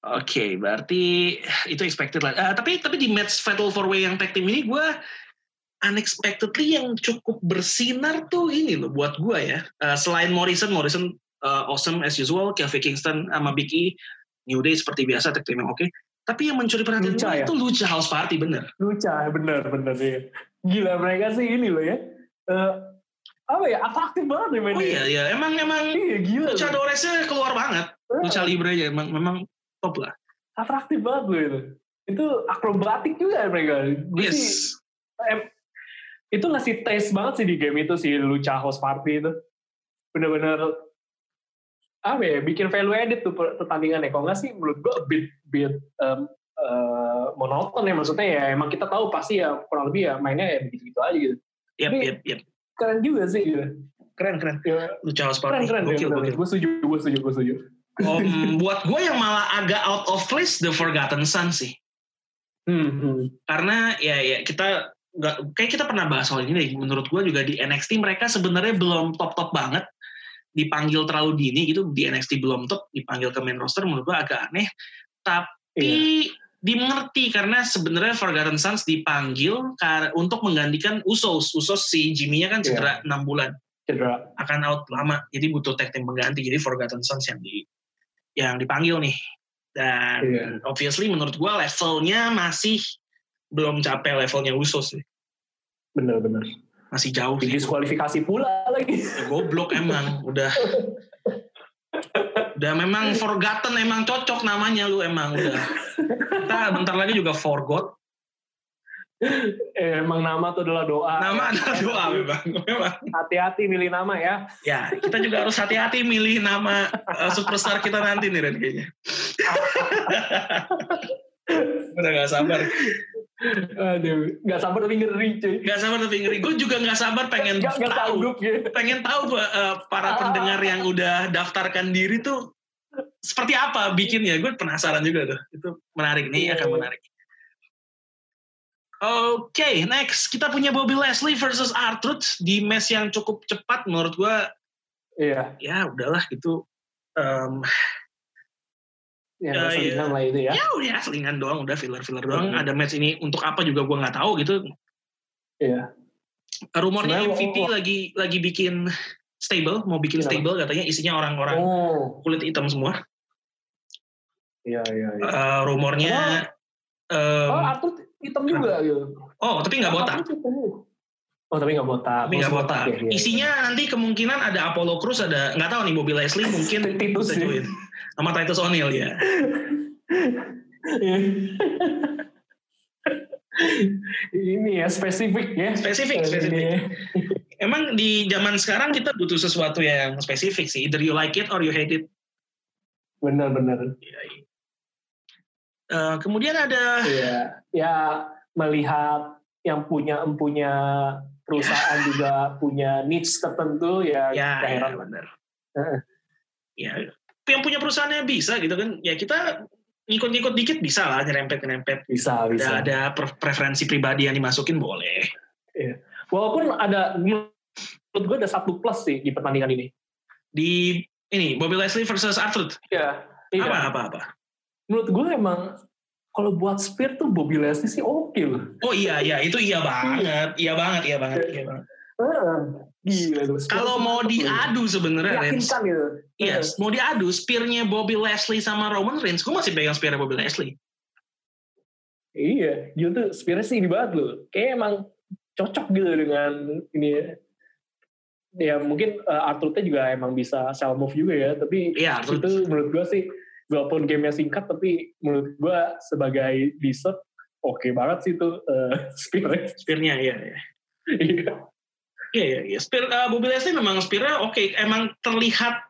S1: Oke, berarti itu expected lah. Eh, tapi tapi di match Fatal Four Way yang tag team ini gue unexpectedly yang cukup bersinar tuh ini loh buat gue ya. Eh, selain Morrison, Morrison eh, awesome as usual, Kofi Kingston sama Big E, New Day seperti biasa tag team yang oke. Tapi yang mencuri perhatian
S2: Lucha
S1: gue
S2: ya?
S1: itu Lucha House Party bener.
S2: Luca bener bener ya. Gila mereka sih ini loh ya. Eh, apa ya atraktif banget nih mainnya.
S1: Oh iya iya emang emang
S2: Iya gila.
S1: luchadores-nya keluar banget.
S2: loh.
S1: Lucha Libre aja emang memang top lah.
S2: Atraktif banget loh itu. Itu akrobatik juga mereka. Gue sih
S1: Yes.
S2: em, itu ngasih taste banget sih di game itu si Lucha House Party itu. Bener-bener apa ya bikin value edit tuh per- pertandingannya. Kalau nggak sih menurut gue a bit bit um, eh, monoton ya maksudnya ya emang kita tahu pasti ya kurang lebih ya mainnya ya begitu-begitu aja gitu.
S1: Yep,
S2: Ini-
S1: yep, yep.
S2: Keren juga sih gitu.
S1: Keren keren.
S2: Ya,
S1: Lucha House
S2: keren
S1: Party.
S2: keren
S1: Gokil gokil.
S2: Gue setuju, gue setuju, gue setuju.
S1: Om, buat gue yang malah agak out of place The Forgotten Son sih.
S2: Hmm, hmm.
S1: Karena ya ya kita nggak kayak kita pernah bahas soal ini deh. Menurut gue juga di NXT mereka sebenarnya belum top top banget. Dipanggil terlalu dini gitu di NXT belum top, dipanggil ke main roster menurut gue agak aneh. Tapi
S2: Iya.
S1: dimengerti karena sebenarnya Forgotten Sons dipanggil kar- untuk menggantikan Usos. Usos si Jimmy-nya kan cedera 6 bulan.
S2: Cedera.
S1: akan out lama jadi butuh tag team pengganti jadi Forgotten Sons yang di yang dipanggil nih dan
S2: Iya.
S1: obviously menurut gua levelnya masih belum capai levelnya Usos sih
S2: Bener-bener.
S1: masih jauh sih
S2: Didiskualifikasi pula lagi.
S1: Ya, goblok emang udah udah memang Forgotten emang cocok namanya lu emang udah kita bentar lagi juga Forgot
S2: Eh, Emang nama tuh adalah doa.
S1: nama adalah doa memang memang
S2: Hati-hati milih nama ya.
S1: ya kita juga harus hati-hati milih nama uh, superstar kita nanti nih Ren kayaknya udah gak sabar
S2: Aduh, nggak sabar tapi ngeri cuy.
S1: Gak sabar tapi ngeri. Gue juga gak sabar pengen
S2: nggak
S1: tahu.
S2: sanggup gitu.
S1: Pengen tahu uh, para
S2: Ah.
S1: pendengar yang udah daftarkan diri tuh seperti apa bikinnya. Gue penasaran juga tuh. Itu menarik nih, akan menarik. Oke, next kita punya Bobby Leslie versus Artruth di match yang cukup cepat menurut gue.
S2: Iya,
S1: Ya udahlah gitu.
S2: Yang
S1: Ya,
S2: selingan lah itu ya.
S1: ya udah selingan doang, udah filler-filler doang.
S2: Hmm.
S1: Ada match ini untuk apa juga gue nggak tahu gitu.
S2: Iya.
S1: Rumornya
S2: Sebenarnya,
S1: MVP
S2: oh, oh.
S1: lagi lagi bikin stable, mau bikin
S2: Kenapa?
S1: stable katanya isinya orang-orang
S2: Oh,
S1: kulit hitam semua.
S2: iya iya. iya.
S1: Eh, rumornya em,
S2: Oh, Arthur hitam juga gitu.
S1: oh tapi nggak botak.
S2: Oh, tapi nggak botak.
S1: tapi nggak
S2: Oh,
S1: botak.
S2: ya, iya.
S1: Isinya nanti kemungkinan ada Apollo Cruz, ada nggak tahu nih Bobby Leslie mungkin
S2: Titus
S1: bisa
S2: ya.
S1: join sama Titus O'Neil ya.
S2: Ini ya spesifik ya.
S1: Spesifik, spesifik. Emang di zaman sekarang kita butuh sesuatu yang spesifik sih. Either you like it or you hate it.
S2: Benar-benar.
S1: Eh, kemudian ada
S2: Iya. Ya melihat yang punya punya perusahaan juga punya niche tertentu ya,
S1: ya, ya benar.
S2: Heeh.
S1: Ya, yang punya perusahaannya bisa gitu kan. Ya kita ngikut-ngikut dikit bisa lah nyerempet-nyerempet.
S2: bisa
S1: Ada,
S2: bisa.
S1: ada pre- preferensi pribadi yang dimasukin boleh.
S2: Walaupun ada menurut gue ada satu plus sih di pertandingan ini.
S1: Di ini Bobby Leslie versus Arthur.
S2: Iya. Iya.
S1: Apa apa apa.
S2: Menurut gue emang kalau buat spear tuh Bobby Leslie sih oke loh.
S1: Oh iya iya itu iya banget, iya banget, iya banget, iya banget.
S2: Gila tuh.
S1: Kalau mau diadu sebenarnya Rens,
S2: gitu.
S1: iya, mau diadu spearnya Bobby Leslie sama Roman Reigns, gue masih pegang spearnya Bobby Leslie.
S2: Iya, dia tuh spearnya sih ini banget loh. Kayak emang cocok gitu dengan ini. Ya mungkin uh, Arthur-nya juga emang bisa sell move juga ya, tapi
S1: Iya, Arthur.
S2: itu menurut gua sih walaupun gamenya singkat tapi menurut gua sebagai dessert oke banget sih itu uh, spearnya.
S1: Spearnya iya iya.
S2: Iya.
S1: Iya iya, iya. Spear eh, Bobby Leslie memang spearnya oke, emang terlihat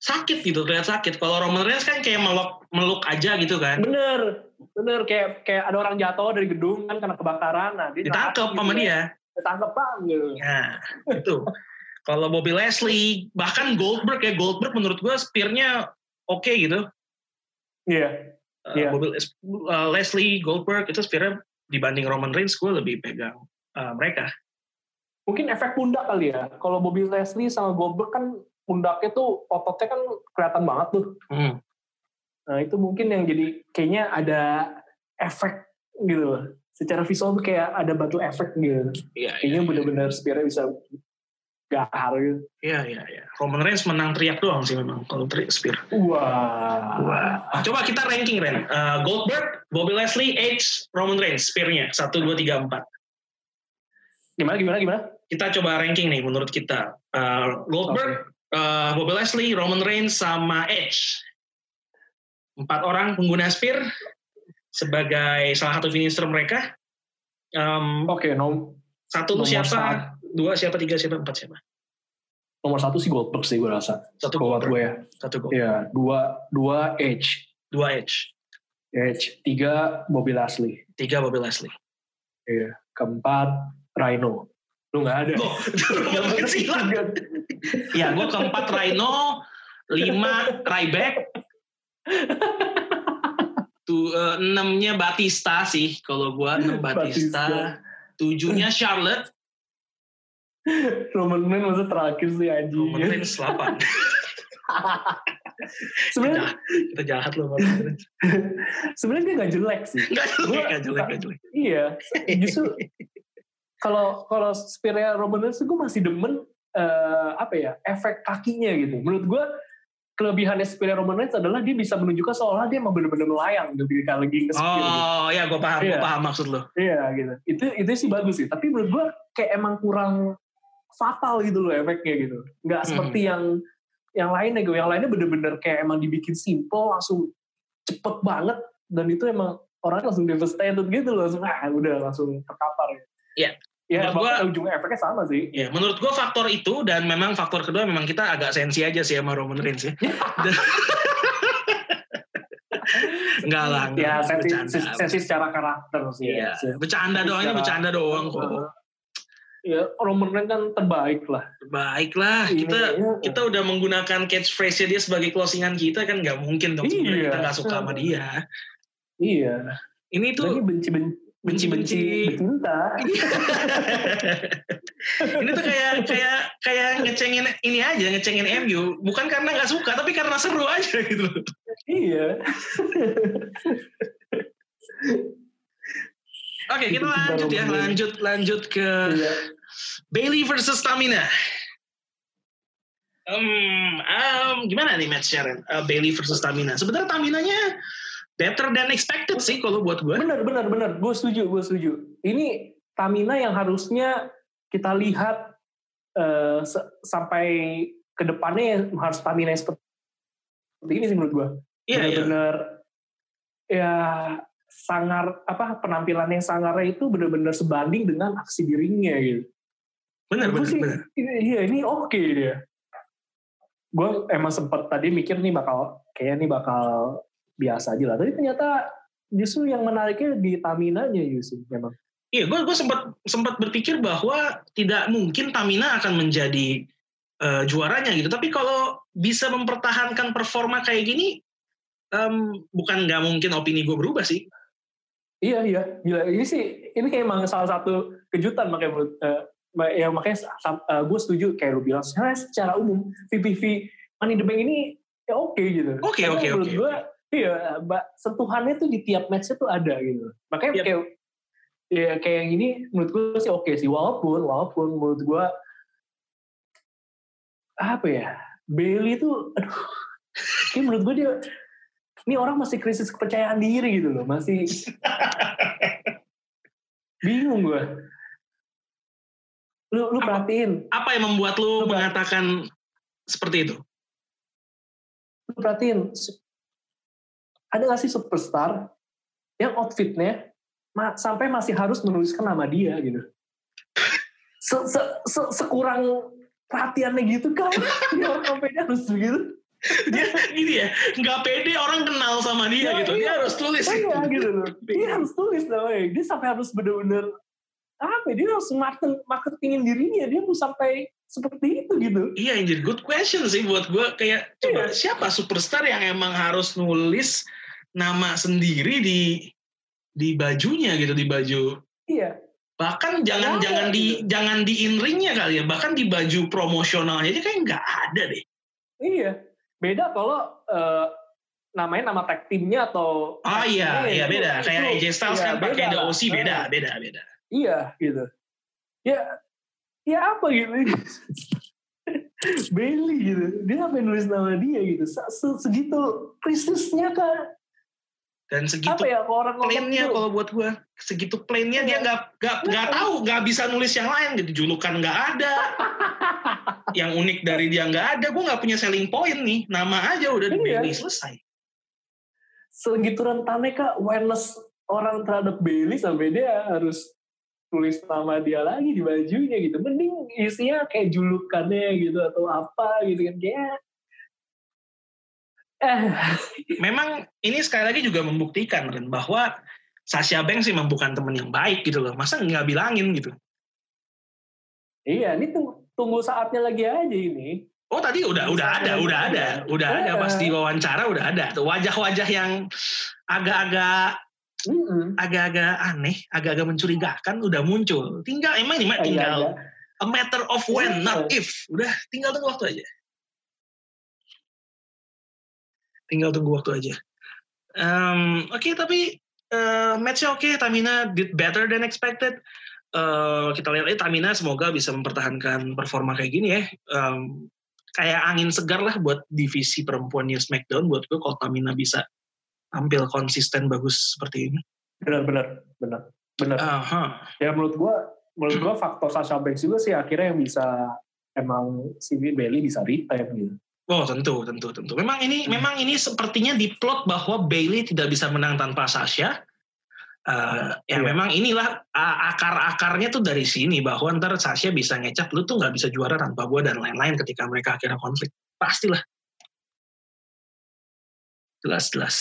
S1: sakit gitu, terlihat sakit. Kalau Roman Reigns kan kayak meluk meluk aja gitu kan.
S2: bener, bener kayak kayak ada orang jatuh dari gedung kan karena kebakaran, nah dia
S1: Ditangkep sama
S2: gitu ya.
S1: dia.
S2: Ditangkep bang gitu.
S1: Nah, itu. Kalau Bobby Leslie, bahkan Goldberg ya, Goldberg menurut gue spearnya oke gitu.
S2: Iya,
S1: Uh,
S2: Iya.
S1: Bobby, uh, Leslie, Goldberg itu spearnya dibanding Roman Reigns gue lebih pegang uh, mereka.
S2: mungkin efek pundak kali ya. Kalau Bobby Leslie sama Goldberg kan pundaknya tuh ototnya kan kelihatan banget tuh.
S1: Hmm.
S2: Nah itu mungkin yang jadi kayaknya ada efek gitu loh. Secara visual tuh kayak ada batu efek gitu.
S1: Iya, iya,
S2: Kayaknya
S1: iya.
S2: bener-bener spearnya bisa gahar gitu.
S1: Iya, iya, iya. Roman Reigns menang teriak doang sih memang kalau teriak spear.
S2: Wah.
S1: Wah. Coba kita ranking Ren. Uh, Goldberg, Bobby Leslie, Edge, Roman Reigns spearnya. Satu, dua, tiga, empat.
S2: Gimana gimana gimana?
S1: Kita coba ranking nih menurut kita. Uh, Goldberg, okay. uh, Bobby Leslie, Roman Reigns, sama Edge. Empat orang pengguna Spear sebagai salah satu finisher mereka.
S2: Um, Oke, okay, nom
S1: satu lu siapa? Satu. Dua siapa? Tiga siapa? Empat siapa?
S2: Nomor satu sih Goldberg sih gue rasa.
S1: Satu Goldberg.
S2: gue ya.
S1: Satu Goldberg.
S2: Iya, dua dua Edge.
S1: Dua Edge.
S2: Edge. Tiga Bobby Lashley.
S1: Tiga Bobby Lashley.
S2: Iya. Keempat Rhino. Lu gak ada.
S1: Oh, ya, gue keempat Rhino. Lima Ryback. Tuh, uh, enamnya Batista sih. Kalau gue enam Batista. Batista. Tujuhnya Charlotte.
S2: Roman Reigns maksud terakhir sih anjing.
S1: Roman Reigns 8.
S2: sebenarnya
S1: kita jahat loh
S2: sebenarnya dia nggak jelek sih
S1: nggak jelek nggak jelek jelek
S2: iya justru kalau kalau Spiria Roman Reigns gue masih demen uh, apa ya efek kakinya gitu menurut gue kelebihannya Spiria Roman Reigns adalah dia bisa menunjukkan seolah dia mau benar-benar melayang gitu ketika lagi nge
S1: Oh gitu. ya gue paham, iya. gue paham maksud lo.
S2: Iya gitu. Itu itu sih bagus sih. Tapi menurut gue kayak emang kurang fatal gitu loh efeknya gitu. Nggak hmm. seperti yang yang lainnya gue. Yang lainnya bener-bener kayak emang dibikin simple langsung cepet banget dan itu emang orang langsung devastated gitu loh. Langsung ah udah langsung terkapar
S1: gitu. Iya.
S2: Ya, menurut gua, ujung efeknya sama sih.
S1: Ya, menurut gua faktor itu dan memang faktor kedua memang kita agak sensi aja sih sama Roman Reigns ya. enggak lah, enggak.
S2: Ya, sensi, sensi secara karakter sih.
S1: Iya. Ya. Bercanda doang, ini bercanda doang kok.
S2: Ya, Roman Reigns kan terbaik lah.
S1: Terbaik lah. Iya, kita iya. kita udah menggunakan catchphrase dia sebagai closingan kita kan nggak mungkin dong iya. kita nggak suka sama dia.
S2: Iya.
S1: Ini tuh
S2: benci-benci benci-benci cinta.
S1: ini tuh kayak kayak kayak ngecengin ini aja, ngecengin MU, bukan karena nggak suka, tapi karena seru aja gitu.
S2: Iya.
S1: Oke, kita lanjut ya, lanjut lanjut ke iya. Bailey versus Tamina. Um, um, gimana nih match Sharon? Uh, Bailey versus Tamina. Sebenarnya Taminanya better than expected sih kalau buat gue.
S2: Bener, bener, bener. Gue setuju, gue setuju. Ini Tamina yang harusnya kita lihat uh, sampai ke depannya harus Tamina seperti ini sih menurut gue.
S1: Iya, yeah,
S2: bener-bener yeah. ya sangar apa penampilannya sangarnya itu bener-bener sebanding dengan aksi dirinya gitu.
S1: Bener, sih, bener.
S2: Iya, ini oke okay dia. Gue emang sempet tadi mikir nih bakal, kayaknya nih bakal biasa aja lah. Tapi ternyata justru yang menariknya di Tamina-nya Yusuf memang.
S1: Iya, gue gue sempat sempat berpikir bahwa tidak mungkin Tamina akan menjadi uh, juaranya gitu. Tapi kalau bisa mempertahankan performa kayak gini, um, bukan nggak mungkin opini gue berubah sih.
S2: Iya iya, gila ini sih ini emang salah satu kejutan makanya menurut uh, ya makanya uh, gue setuju kayak lu bilang secara umum VPV Money the Bank ini ya oke okay, gitu.
S1: Oke oke oke.
S2: Menurut gue Iya, mbak sentuhannya tuh di tiap match tuh ada gitu. Makanya yep. kayak ya kayak yang ini menurut gue sih oke okay sih walaupun walaupun menurut gue apa ya Bailey tuh aduh kayak menurut gue dia ini orang masih krisis kepercayaan diri gitu loh masih bingung gue lu lu perhatiin.
S1: apa yang membuat lu, lu mengatakan seperti itu?
S2: Lu perhatiin ada gak sih superstar yang outfitnya ma sampai masih harus menuliskan nama dia gitu? Se -se -se sekurang perhatiannya gitu kan dia orang sampai harus begitu
S1: dia gini ya nggak pede orang kenal sama dia ya, gitu iya, dia harus tulis
S2: iya, gitu loh dia harus tulis namanya dia sampai harus bener-bener apa ya, dia harus marketing marketingin dirinya dia mau sampai seperti itu gitu
S1: iya anjir good question sih buat gue kayak coba iya. siapa superstar yang emang harus nulis nama sendiri di di bajunya gitu di baju.
S2: Iya.
S1: Bahkan jangan jangan di gitu. jangan di in ringnya kali ya, bahkan di baju promosionalnya aja kayak nggak ada deh.
S2: Iya. Beda kalau uh, namanya nama tag timnya atau
S1: Oh iya, iya beda. Itu, Kayak AJ Styles iya, kan pakai The OC beda, beda, beda.
S2: Iya, gitu. Ya ya apa gitu. Bailey gitu. Dia ngapain nulis nama dia gitu. Segitu krisisnya kan
S1: dan segitu
S2: apa ya kalau orang ngomong
S1: plainnya
S2: gitu?
S1: kalau buat gue segitu plainnya dia
S2: Iya.
S1: nggak nggak nggak tahu. nggak bisa nulis yang lain gitu. Julukan nggak ada. Yang unik dari dia nggak ada. Gue nggak punya selling point nih. Nama aja udah
S2: Iya.
S1: Bailey selesai.
S2: Segitu rentannya kak awareness orang terhadap Bailey sampai dia harus tulis nama dia lagi di bajunya gitu. Mending isinya kayak julukannya gitu atau apa gitu kan. Kayak
S1: memang ini sekali lagi juga membuktikan kan bahwa Sasha Banks sih memang bukan teman yang baik gitu loh. Masa nggak bilangin gitu?
S2: Iya ini tunggu, tunggu saatnya lagi aja ini.
S1: Oh tadi udah udah ada udah ada. udah ada
S2: Iya.
S1: pas di wawancara udah ada tuh. Wajah-wajah yang agak-agak
S2: Mm-mm.
S1: agak-agak aneh agak-agak mencurigakan udah muncul. Tinggal emang ini mah
S2: Iya,
S1: tinggal
S2: iya.
S1: a matter of when
S2: Iya.
S1: not if. Udah tinggal tunggu waktu aja tinggal tunggu waktu aja. Em, oke tapi eh, matchnya oke Tamina did better than expected. Eh, kita lihat aja Tamina semoga bisa mempertahankan performa kayak gini ya. Em, kayak angin segar lah buat divisi perempuannya SmackDown buat gue kalau Tamina bisa tampil konsisten bagus seperti ini.
S2: Benar benar benar benar.
S1: Aha.
S2: ya menurut gua menurut gua faktor Sasha Banks juga sih akhirnya yang bisa emang si Bailey bisa retire gitu
S1: Oh tentu, tentu, tentu. Memang ini, memang ini sepertinya diplot bahwa Bailey tidak bisa menang tanpa Sasha. Eh, ya
S2: Iya.
S1: memang inilah uh, akar-akarnya tuh dari sini bahwa ntar Sasha bisa ngecap lu tuh nggak bisa juara tanpa gue dan lain-lain ketika mereka akhirnya konflik. Pastilah. Jelas, jelas.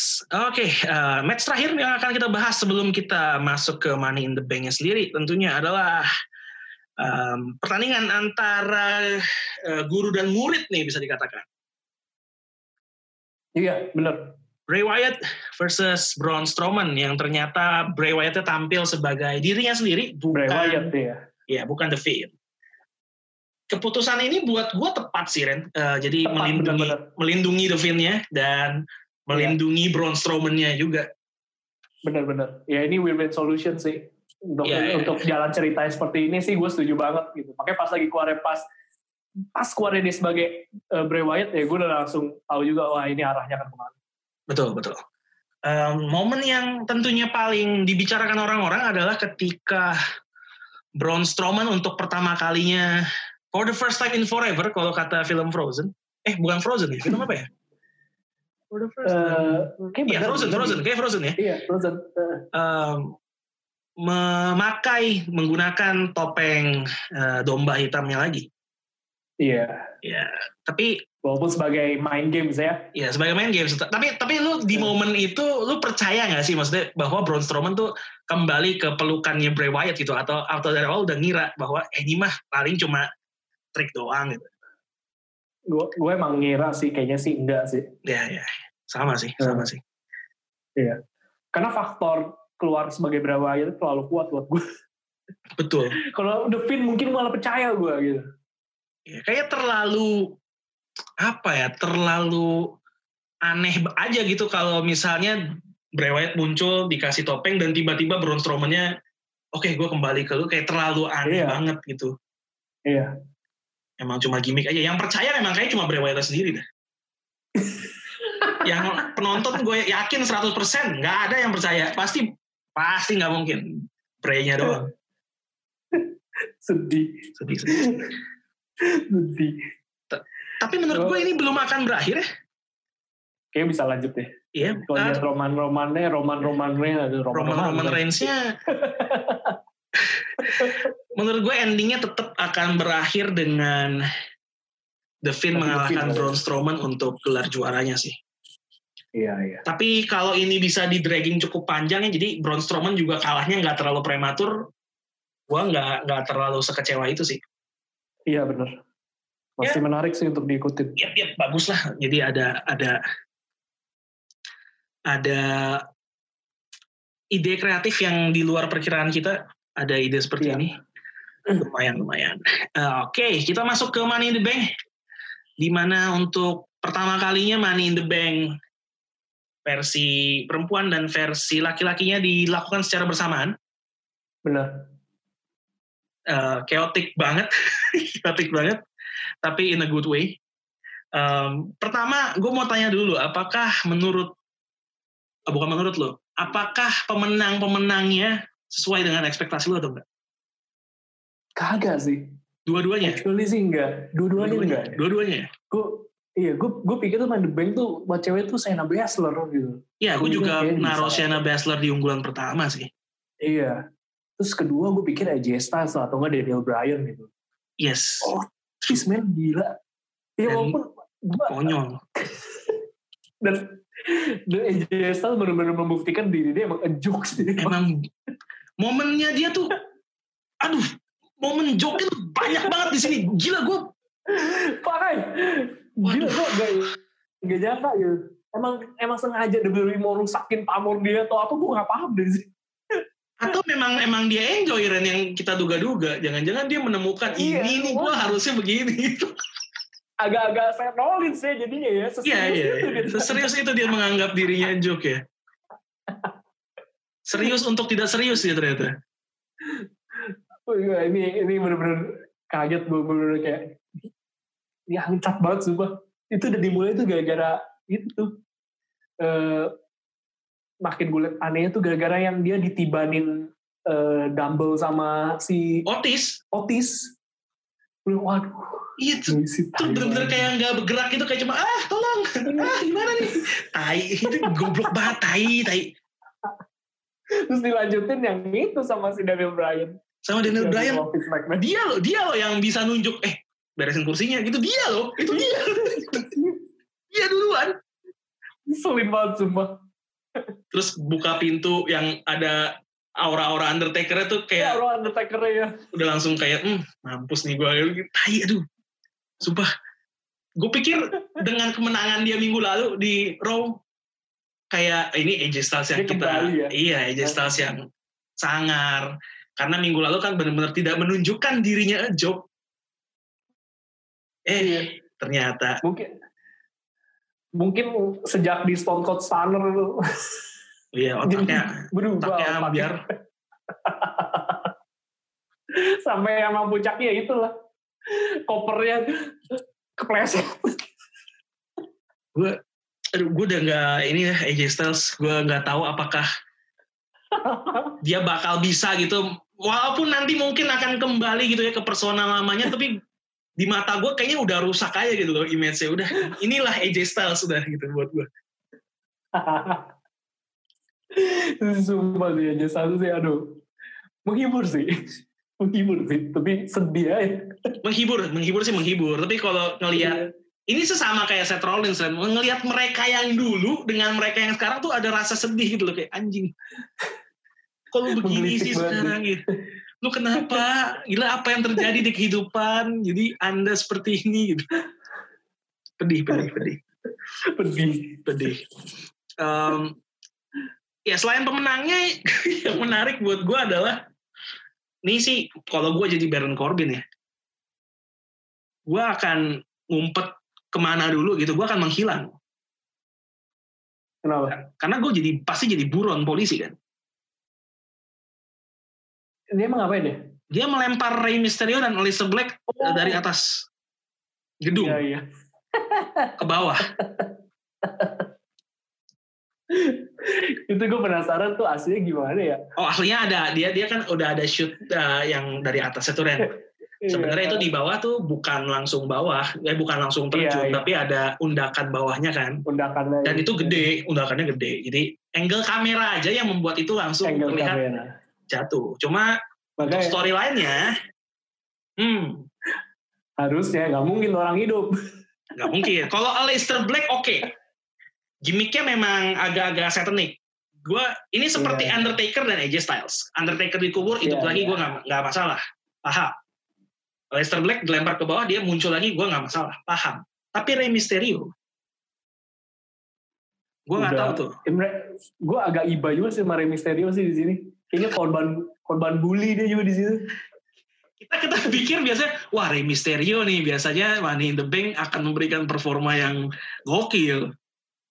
S1: Oke, eh, match terakhir yang akan kita bahas sebelum kita masuk ke Money in the Bank-nya sendiri tentunya adalah em, pertandingan antara eh, guru dan murid nih bisa dikatakan.
S2: Iya benar
S1: Bray Wyatt versus Braun Strowman yang ternyata Bray Wyatt tampil sebagai dirinya sendiri bukan
S2: Bray Wyatt ya
S1: ya bukan The Fiend. Keputusan ini buat gue tepat sih Ren. Eh, jadi
S2: Tepat,
S1: melindungi
S2: benar-benar.
S1: melindungi The Fiend-nya dan melindungi Braun Strowman-nya juga.
S2: benar-benar ya ini win-win solution sih untuk
S1: Iya, iya,
S2: untuk jalan ceritanya seperti ini sih gue setuju banget gitu makanya pas lagi keluar pas pas keluarnya dia sebagai eh, Bray Wyatt ya gue udah langsung tahu juga wah ini arahnya kan ke mana
S1: Betul betul. Em, momen yang tentunya paling dibicarakan orang-orang adalah ketika Braun Strowman untuk pertama kalinya for the first time in forever kalau kata film Frozen. Eh bukan Frozen ya, film apa ya? For the first time.
S2: Eh, kayak
S1: Iya
S2: benar,
S1: Frozen. Frozen, kayak Frozen ya.
S2: iya Frozen Eh,
S1: Em, memakai menggunakan topeng eh, domba hitamnya lagi.
S2: Iya
S1: Ya, tapi
S2: walaupun sebagai main games ya
S1: ya sebagai main games. Tapi tapi lu di
S2: Hmm.
S1: momen itu lu percaya nggak sih maksudnya bahwa Braun Strowman tuh kembali ke pelukannya Bray Wyatt gitu atau atau dari awal udah ngira bahwa eh, ini mah paling cuma trik doang gitu.
S2: gue gue emang ngira sih kayaknya sih enggak sih
S1: Ya ya sama sih sama sih.
S2: karena faktor keluar sebagai Bray Wyatt itu terlalu kuat buat gue
S1: Betul.
S2: kalau The Finn mungkin malah percaya gue gitu
S1: Ya, kayak terlalu apa ya terlalu aneh aja gitu kalau misalnya Bray Wyatt muncul dikasih topeng dan tiba-tiba Braun Strowman-nya oke gue kembali ke lu kayak terlalu aneh
S2: Iya.
S1: banget gitu.
S2: Iya.
S1: Emang cuma gimmick aja. Yang percaya memang kayak cuma Bray Wyatt sendiri dah yang penonton gue yakin 100% nggak ada yang percaya. Pasti pasti nggak mungkin. Bray-nya doang.
S2: Sedih,
S1: sedih. sedih tapi menurut gue ini belum akan berakhir ya.
S2: Kayaknya bisa lanjut deh.
S1: Iya,
S2: kalau
S1: ah,
S2: lihat roman-romannya roman-romannya ada
S1: Roman Roman Reigns-nya menurut gue endingnya tetap akan berakhir dengan The Finn
S2: Tapi The
S1: mengalahkan
S2: Finn,
S1: Braun
S2: ya.
S1: Strowman untuk gelar juaranya sih.
S2: iya iya.
S1: Tapi kalau ini bisa di dragging cukup panjang ya, jadi Braun Strowman juga kalahnya nggak terlalu prematur, gue nggak nggak terlalu sekecewa itu sih.
S2: Iya benar masih menarik sih untuk diikutin
S1: Ya, ya bagus lah. Jadi ada ada ada ide kreatif yang di luar perkiraan kita. Ada ide seperti
S2: Iya.
S1: ini. Lumayan lumayan. Eh, Oke, kita masuk ke Money in the Bank. Di mana untuk pertama kalinya Money in the Bank versi perempuan dan versi laki-lakinya dilakukan secara bersamaan.
S2: benar
S1: Eh, chaotic banget, chaotic banget, tapi in a good way. Em, pertama, gue mau tanya dulu, apakah menurut oh, bukan menurut lo, apakah pemenang-pemenangnya sesuai dengan ekspektasi lo atau enggak?
S2: Kagak sih.
S1: Dua-duanya?
S2: Actually sih enggak. Dua-duanya enggak.
S1: Dua-duanya ya?
S2: Gue Iya, gue gue pikir tuh main The Bank tuh buat cewek tuh Shayna Baszler gitu.
S1: Iya, gue juga
S2: kayaknya
S1: naruh. Shayna Baszler di unggulan pertama sih.
S2: Iya. Terus kedua gue pikir AJ Styles atau enggak Daniel Bryan gitu.
S1: Yes.
S2: Oh, This man gila. Ya
S1: Dan-
S2: walaupun gue
S1: Konyol.
S2: dan dan AJ Styles benar-benar membuktikan diri dia emang a joke sih.
S1: Emang momennya dia tuh, aduh, momen joke tuh banyak banget di sini. Gila gue.
S2: Pakai. Gila gue gak, gak nyangka gitu. Emang emang sengaja WWE mau rusakin pamor dia atau apa gue gak paham dari sih.
S1: Atau memang emang dia enjoy Ren yang kita duga-duga. Jangan-jangan dia menemukan
S2: Iya,
S1: ini nih gue
S2: wah.
S1: harusnya begini.
S2: Agak-agak Seth Rollins ya jadinya ya.
S1: Iya,
S2: Seserius
S1: iya.
S2: itu
S1: iya. Serius itu dia menganggap dirinya joke ya. Serius untuk tidak serius ya ternyata.
S2: Oh, iya, ini ini bener-bener kaget gue bener-bener kayak ya ngecap banget sumpah itu udah dimulai tuh gara-gara itu tuh eh makin gue liat anehnya tuh gara-gara yang dia ditibanin eh, dumbbell sama si
S1: Otis,
S2: Otis. Bilang, waduh.
S1: Itu Iya, tuh bener-bener kayak nggak bergerak gitu kayak cuma ah tolong. Ah gimana nih? Tai itu goblok banget tai tai.
S2: Terus dilanjutin yang itu sama si Daniel Bryan.
S1: Sama Daniel Bryan. Dia loh dia loh yang bisa nunjuk eh beresin kursinya. Gitu dia loh itu dia. Dia duluan.
S2: Ngeselin banget sumpah
S1: terus buka pintu yang ada aura-aura Undertaker tuh
S2: ya
S1: kayak
S2: Raw Undertaker ya
S1: udah langsung kayak hmm mampus nih gue tai aduh sumpah. Gue pikir dengan kemenangan dia minggu lalu di Raw kayak ini AJ Styles yang
S2: Dia
S1: kita
S2: kembali ya?
S1: iya AJ Styles yang sangar. Karena minggu lalu kan benar-benar tidak menunjukkan dirinya a joke. Eh
S2: Iya.
S1: ternyata
S2: mungkin mungkin sejak di Stone Cold Stunner
S1: iya otaknya
S2: berubah
S1: otaknya
S2: otaknya.
S1: biar
S2: sampai emang puncaknya itulah. Kopernya kepleset.
S1: Gue aduh gue udah nggak ini ya AJ Styles. Gue nggak tahu apakah dia bakal bisa gitu. Walaupun nanti mungkin akan kembali gitu ya ke persona lamanya tapi di mata gue kayaknya udah rusak aja gitu loh image-nya. Udah inilah AJ Styles sudah gitu buat gue
S2: sumpah sih aja satu sih aduh. Menghibur sih. Menghibur sih tapi sedih aja.
S1: Menghibur menghibur sih menghibur. Tapi kalau ngelihat ini sesama kayak Seth Rollins kan ngelihat mereka yang dulu dengan mereka yang sekarang tuh ada rasa sedih gitu loh kayak anjing kalau begini sih. sekarang? Gitu lu kenapa? Gila apa yang terjadi di kehidupan? Jadi anda seperti ini gitu. Pedih pedih pedih.
S2: Pedih
S1: pedih. Em, ya selain pemenangnya yang menarik buat gue adalah ini sih kalau gue jadi Baron Corbin ya. Gue akan ngumpet ke mana dulu gitu gue akan menghilang.
S2: Kenapa?
S1: Karena gue jadi pasti jadi buron polisi kan
S2: dia emang ngapain ya?
S1: Dia melempar Rey Mysterio dan Aleister Black
S2: Oh.
S1: dari atas gedung.
S2: Iya iya.
S1: Ke bawah.
S2: Itu gue penasaran tuh aslinya gimana ya?
S1: Oh aslinya ada. Dia dia kan udah ada shoot uh, yang dari atas itu Ren. Sebenarnya itu di bawah tuh bukan langsung bawah. Eh bukan langsung terjun
S2: Iya, iya.
S1: tapi ada undakan bawahnya kan.
S2: Undakannya
S1: dan itu gede. Undakannya gede. Jadi angle kamera aja yang membuat itu langsung
S2: angle
S1: terlihat
S2: kamera
S1: jatuh. Cuma untuk
S2: makanya
S1: storyline-nya hmm.
S2: Harusnya nggak mungkin orang hidup.
S1: Nggak mungkin. Kalau Aleister Black oke. Gimmicknya memang agak-agak satanik gue ini seperti
S2: Iya.
S1: Undertaker dan AJ Styles. Undertaker dikubur hidup
S2: Iya,
S1: lagi
S2: iya.
S1: gue nggak nggak masalah. Paham? Aleister Black dilempar ke bawah dia muncul lagi gue nggak masalah. Paham? Tapi Rey Mysterio. Gue nggak tahu tuh.
S2: Gue agak iba juga sih sama Rey Mysterio sih di sini kayaknya korban korban bully dia juga di situ.
S1: Kita kita pikir biasanya wah Rey Mysterio nih biasanya Money in the Bank akan memberikan performa yang gokil.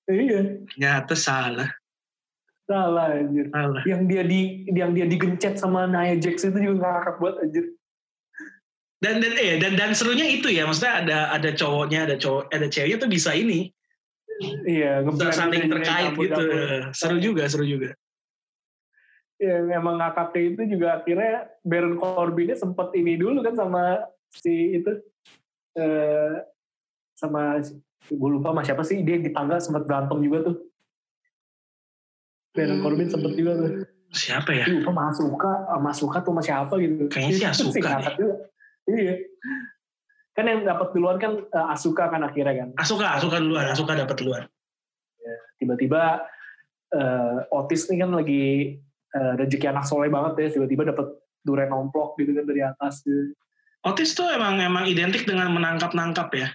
S2: Iya.
S1: Ternyata salah.
S2: Salah anjir.
S1: Salah.
S2: Yang dia di yang dia digencet sama Nia Jax itu juga ngakak banget anjir.
S1: Dan dan eh dan dan serunya itu ya maksudnya ada ada cowoknya ada cowok ada ceweknya tuh bisa ini.
S2: Iya,
S1: Bisa saling terkait gitu. Seru juga, seru juga.
S2: Ya, emang ngakaknya itu juga akhirnya Baron Corbinnya sempat ini dulu kan sama si itu eh, sama gue lupa sama siapa sih dia di tangga sempat berantem juga tuh. Baron Corbin sempet juga tuh.
S1: Siapa ya?
S2: Lupa sama Asuka, sama Asuka tuh sama siapa gitu.
S1: Kayaknya sih Asuka.
S2: Iya. Kan yang dapat duluan kan eh, Asuka kan akhirnya kan.
S1: Asuka, Asuka duluan, Asuka dapat duluan.
S2: Tiba-tiba eh, Otis nih kan lagi eh, rezeki anak soleh banget ya. Tiba-tiba dapat duren nomplok gitu kan dari atas. Gitu.
S1: Otis tuh emang emang identik dengan menangkap-nangkap ya.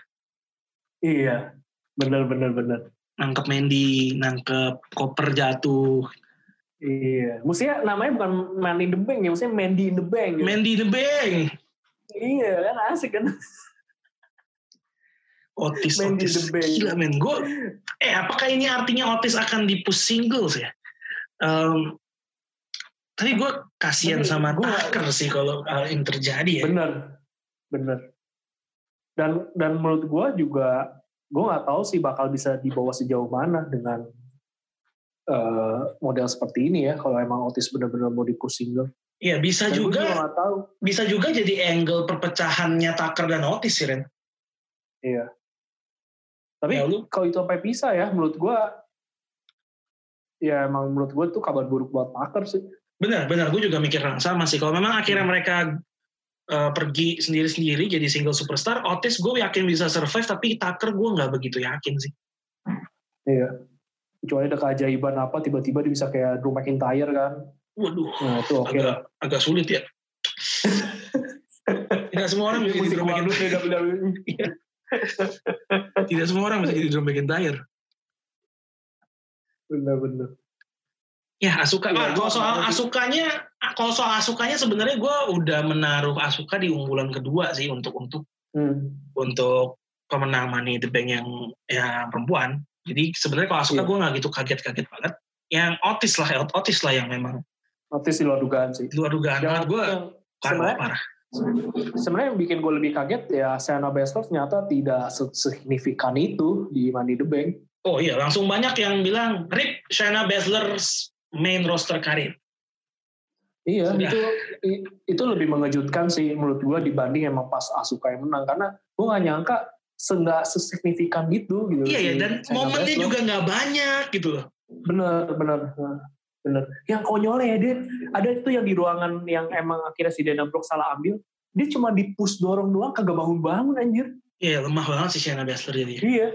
S2: Iya. Bener bener bener.
S1: Nangkep Mandy, nangkep koper jatuh.
S2: Iya. Maksudnya namanya bukan Man in the Bank ya. Maksudnya Mandy in the Bank. Gitu.
S1: Mandy the Bank.
S2: Iya kan asik kan.
S1: Otis,
S2: Mandy
S1: Otis.
S2: the Bank.
S1: Gila men. Gue, eh apakah ini artinya Otis akan di push singles ya? Um, tapi gue kasihan sama
S2: gua-
S1: Tucker sih kalau hal ini terjadi ya.
S2: Bener. Bener. Dan dan menurut gue juga gue nggak tahu sih bakal bisa dibawa sejauh mana dengan eh, model seperti ini ya kalau emang Otis benar-benar mau single.
S1: Iya bisa
S2: Dan
S1: juga,
S2: nggak tahu.
S1: bisa juga jadi angle perpecahannya Tucker dan Otis sih Ren.
S2: Iya. Tapi
S1: Ya, lu-
S2: kalau itu sampai pisah ya, menurut gua ya emang menurut gua tuh kabar buruk buat Tucker sih.
S1: Benar, benar. Gue juga mikir sama sih. Kalau memang
S2: Hmm.
S1: akhirnya mereka uh, pergi sendiri-sendiri jadi single superstar, Otis gue yakin bisa survive, tapi Tucker gue nggak begitu yakin sih.
S2: Iya. Kecuali ada keajaiban apa tiba-tiba dia bisa kayak Drew McIntyre kan.
S1: Waduh,
S2: Nah itu oke
S1: agak agak sulit ya. tidak semua orang bisa jadi Drew McIntyre. Tidak semua orang bisa jadi Drew McIntyre.
S2: Bener-bener.
S1: Ya Asuka.
S2: Gua
S1: kalau soal. Asukanya, kalau soal Asukanya sebenarnya gue udah menaruh Asuka di unggulan kedua sih untuk untuk
S2: Hmm.
S1: untuk pemenang Money the Bank yang yang perempuan. Jadi sebenarnya kalau Asuka
S2: Iya.
S1: gue nggak gitu kaget-kaget banget. Yang Otis lah, Otis lah yang memang
S2: Otis di luar dugaan sih.
S1: luar dugaan
S2: Yang-
S1: banget gue
S2: sebenarnya
S1: parah.
S2: sebenarnya yang bikin gue lebih kaget ya Shayna Baszler ternyata tidak signifikan itu di Money the Bank.
S1: Oh iya, langsung banyak yang bilang Rip Shayna Baszler's main roster karir.
S2: Iya,
S1: Sudah.
S2: itu itu lebih mengejutkan sih menurut gue dibanding emang pas Asuka yang menang karena gue gak nyangka senggak sesignifikan gitu gitu.
S1: Iya ya,
S2: si
S1: dan momennya juga nggak banyak gitu loh.
S2: bener bener bener. Yang konyolnya ya dia ada itu yang di ruangan yang emang akhirnya si Dana Brooke salah ambil, dia cuma di push dorong doang kagak bangun bangun anjir.
S1: Iya lemah banget sih Shayna Baszler jadi.
S2: Iya.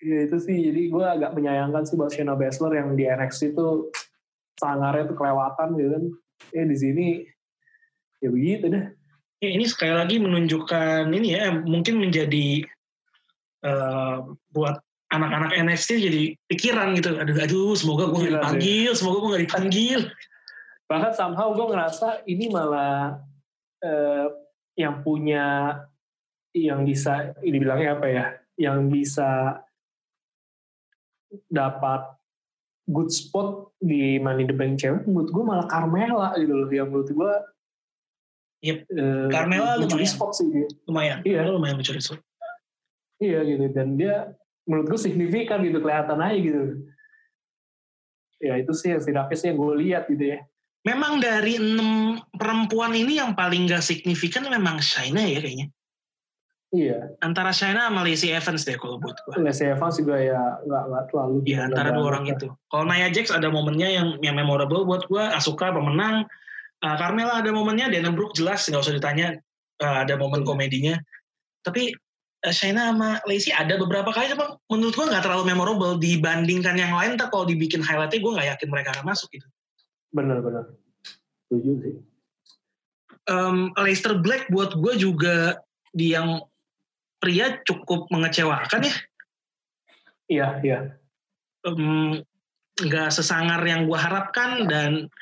S2: Iya itu sih jadi gue agak menyayangkan sih buat Shayna Baszler yang di NXT itu sangarnya tuh kelewatan gitu kan. Eh di sini ya begitu deh.
S1: Ya, ini sekali lagi menunjukkan ini ya mungkin menjadi eh, buat anak-anak NXT jadi pikiran gitu. Aduh, aduh semoga gue
S2: Pikiran, ya.
S1: dipanggil, semoga gue nggak dipanggil.
S2: Bahkan somehow gue ngerasa ini malah eh, yang punya yang bisa ini bilangnya apa ya? Yang bisa dapat good spot di Money the Bank cewek menurut gue malah Carmela gitu loh yang menurut gue
S1: Yep.
S2: eh,
S1: Carmela lumayan.
S2: spot sih dia.
S1: Lumayan,
S2: Iya.
S1: lumayan mencuri slot.
S2: Iya gitu dan dia menurut gue signifikan gitu kelihatan aja gitu. Ya itu sih yang setidaknya sih yang gue lihat gitu ya.
S1: Memang dari enam perempuan ini yang paling gak signifikan memang Shayna ya kayaknya.
S2: Iya.
S1: Antara Shayna sama Lacey Evans deh kalau buat gue.
S2: Leslie Evans juga ya nggak nggak terlalu.
S1: Iya, antara dua orang itu. Kalau Nia Jax ada momennya yang yang memorable buat gue. Asuka pemenang. Uh, Carmela ada momennya. Dana Brooke jelas nggak usah ditanya. uh, ada momen
S2: Iya.
S1: komedinya. Tapi uh, Shayna sama Lacey ada beberapa kali. Cuma menurut gue nggak terlalu memorable dibandingkan yang lain. Tak kalau dibikin highlightnya gue nggak yakin mereka akan masuk gitu.
S2: Bener-bener. Setuju sih.
S1: Um, Leicester Black buat gue juga di yang pria cukup mengecewakan ya.
S2: Iya, iya.
S1: nggak sesangar yang gue harapkan dan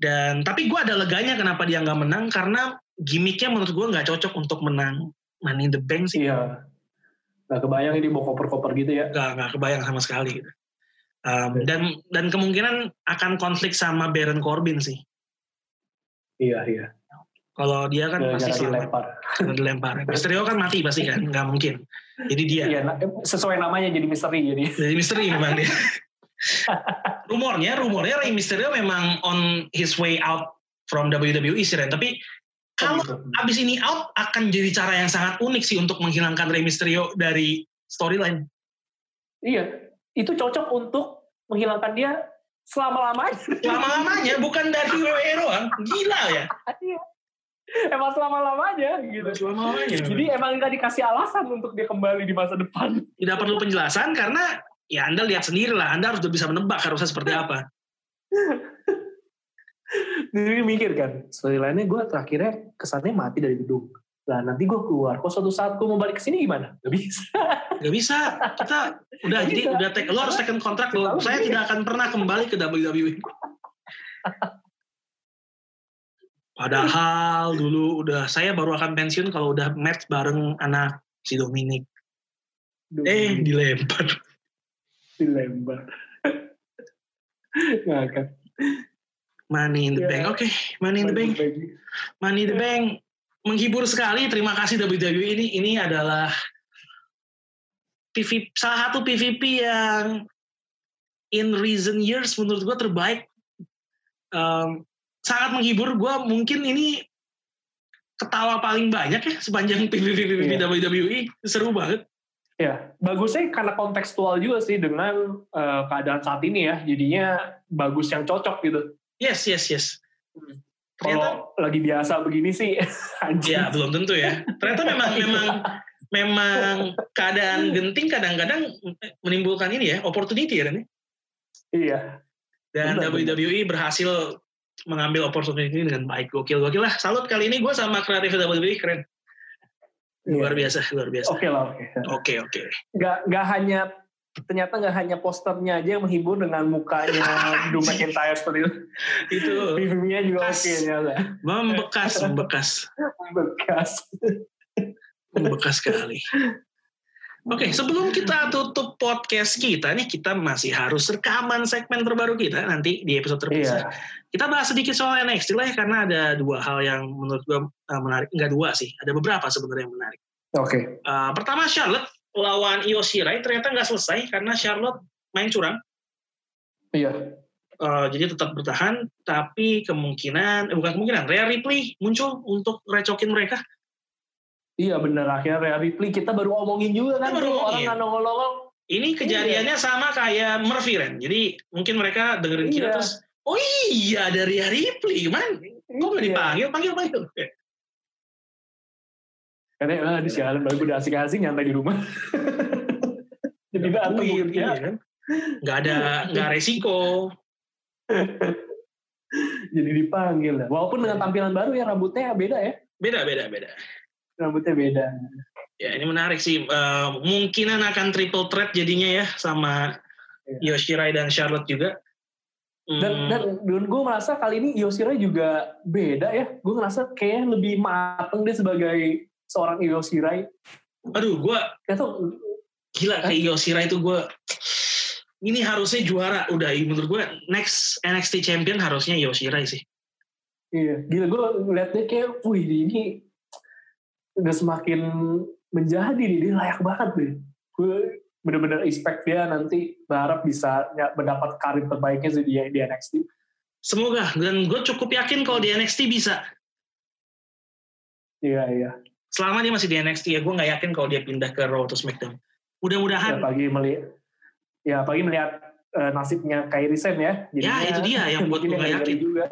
S1: dan tapi gue ada leganya kenapa dia nggak menang karena gimmicknya menurut gue nggak cocok untuk menang Money in the Bank sih
S2: Iya. Nggak kebayang ini mau koper-koper gitu ya.
S1: nggak nggak kebayang sama sekali gitu. Um, dan dan kemungkinan akan konflik sama Baron Corbin sih
S2: Iya, iya.
S1: Kalau dia kan pasti selamat. dilempar. dilempar. Mysterio kan mati pasti kan, nggak mungkin. Jadi dia.
S2: Iya, sesuai namanya jadi misteri jadi.
S1: Jadi misteri memang dia. rumornya, rumornya Rey Mysterio memang on his way out from WWE sih, Ren. Tapi kalau oh, gitu. abis ini out akan jadi cara yang sangat unik sih untuk menghilangkan Rey Mysterio dari storyline.
S2: Iya, itu cocok untuk menghilangkan dia selama-lamanya.
S1: Selama-lamanya, bukan dari WWE doang. Gila ya. Iya
S2: emang selama lamanya gitu. Selama lamanya. Jadi emang nggak dikasih alasan untuk dia kembali di masa depan.
S1: Tidak perlu penjelasan karena ya Anda lihat sendiri lah. Anda harus bisa menebak harusnya seperti apa.
S2: Jadi mikir kan, lainnya gue terakhirnya kesannya mati dari gedung. Nah nanti gue keluar, kok suatu saat gue mau balik ke sini gimana? Gak bisa.
S1: Gak bisa. Kita udah Gak jadi bisa. udah take, lo harus second kontrak lo. Saya tidak akan pernah kembali ke WWE. Padahal dulu udah saya baru akan pensiun kalau udah match bareng anak si Dominic. Dominic. Eh dilempar.
S2: Dilempar. Ngakak.
S1: Money in the yeah. bank. Oke, okay. money in the bank. Money in the bank menghibur sekali. Terima kasih WWE ini. Ini adalah PVP, salah satu PVP yang in recent years menurut gue terbaik. Um, sangat menghibur. Gue mungkin ini ketawa paling banyak ya sepanjang PVP yeah. WWE. Seru banget.
S2: Ya, bagusnya karena kontekstual juga sih dengan uh, keadaan saat ini ya. Jadinya bagus yang cocok gitu.
S1: Yes, yes, yes.
S2: Hmm. Kalau lagi biasa begini sih,
S1: ya belum tentu ya. Ternyata memang memang memang keadaan genting kadang-kadang menimbulkan ini ya opportunity ya
S2: ini. Iya.
S1: Dan benar, WWE berhasil mengambil opportunity ini dengan baik. Gokil gokil lah. Salut kali ini gue sama kreatif WWE keren. Luar iya. biasa luar biasa.
S2: Oke okay lah
S1: oke. Okay. oke. Okay, okay.
S2: nggak nggak hanya ternyata nggak hanya posternya aja yang menghibur dengan mukanya Drew McIntyre seperti itu.
S1: Itu
S2: reviewnya juga oke okay, ya
S1: membekas membekas.
S2: Membekas.
S1: Membekas sekali Oke, okay, sebelum kita tutup podcast kita nih, kita masih harus rekaman segmen terbaru kita nanti di episode terpisah. Iya. Kita bahas sedikit soal NXT lah ya, karena ada dua hal yang menurut gue uh, menarik. Enggak dua sih, ada beberapa sebenarnya yang menarik.
S2: Oke. Okay.
S1: Uh, pertama Charlotte lawan Io Shirai ternyata nggak selesai karena Charlotte main curang.
S2: Iya.
S1: Uh, jadi tetap bertahan, tapi kemungkinan, eh, bukan kemungkinan, Rhea Ripley muncul untuk recokin mereka
S2: Iya bener akhirnya Rhea Ripley kita baru omongin juga kan baru orang nggak nongol-nongol.
S1: Ini kejadiannya iya. sama kayak Murphy Ren. Jadi mungkin mereka dengerin iya. kita terus, oh iya ada Rhea Ripley, man. Kok gak iya. dipanggil? Panggil, panggil.
S2: Karena ah, di sialan baru udah asik-asik nyantai di rumah. Jadi datang iya,
S1: iya, kan? Gak ada, gak resiko.
S2: Jadi dipanggil. Walaupun dengan tampilan baru ya rambutnya beda ya.
S1: Beda, beda, beda
S2: rambutnya beda.
S1: Ya ini menarik sih. Uh, mungkinan akan triple threat jadinya ya sama ya. Yoshirai dan Charlotte juga.
S2: Dan, hmm. dan, dan gue merasa kali ini Yoshirai juga beda ya. Gue ngerasa kayaknya lebih mateng dia sebagai seorang Yoshirai.
S1: Aduh, gue gila kayak Yoshirai itu gue ini harusnya juara udah menurut gue next NXT champion harusnya Yoshirai sih.
S2: Iya, gila gue ngeliat dia kayak, wih ini udah semakin menjadi nih dia layak banget deh gue bener-bener expect dia nanti berharap bisa mendapat karir terbaiknya sih di, di NXT
S1: semoga dan gue cukup yakin kalau di NXT bisa.
S2: Iya iya.
S1: Selama dia masih di NXT ya gue nggak yakin kalau dia pindah ke Raw atau SmackDown. Mudah-mudahan.
S2: Ya, pagi melihat ya pagi melihat uh, nasibnya Kairi Sen ya.
S1: Jadinya, ya itu dia yang buat gue nggak yakin. juga.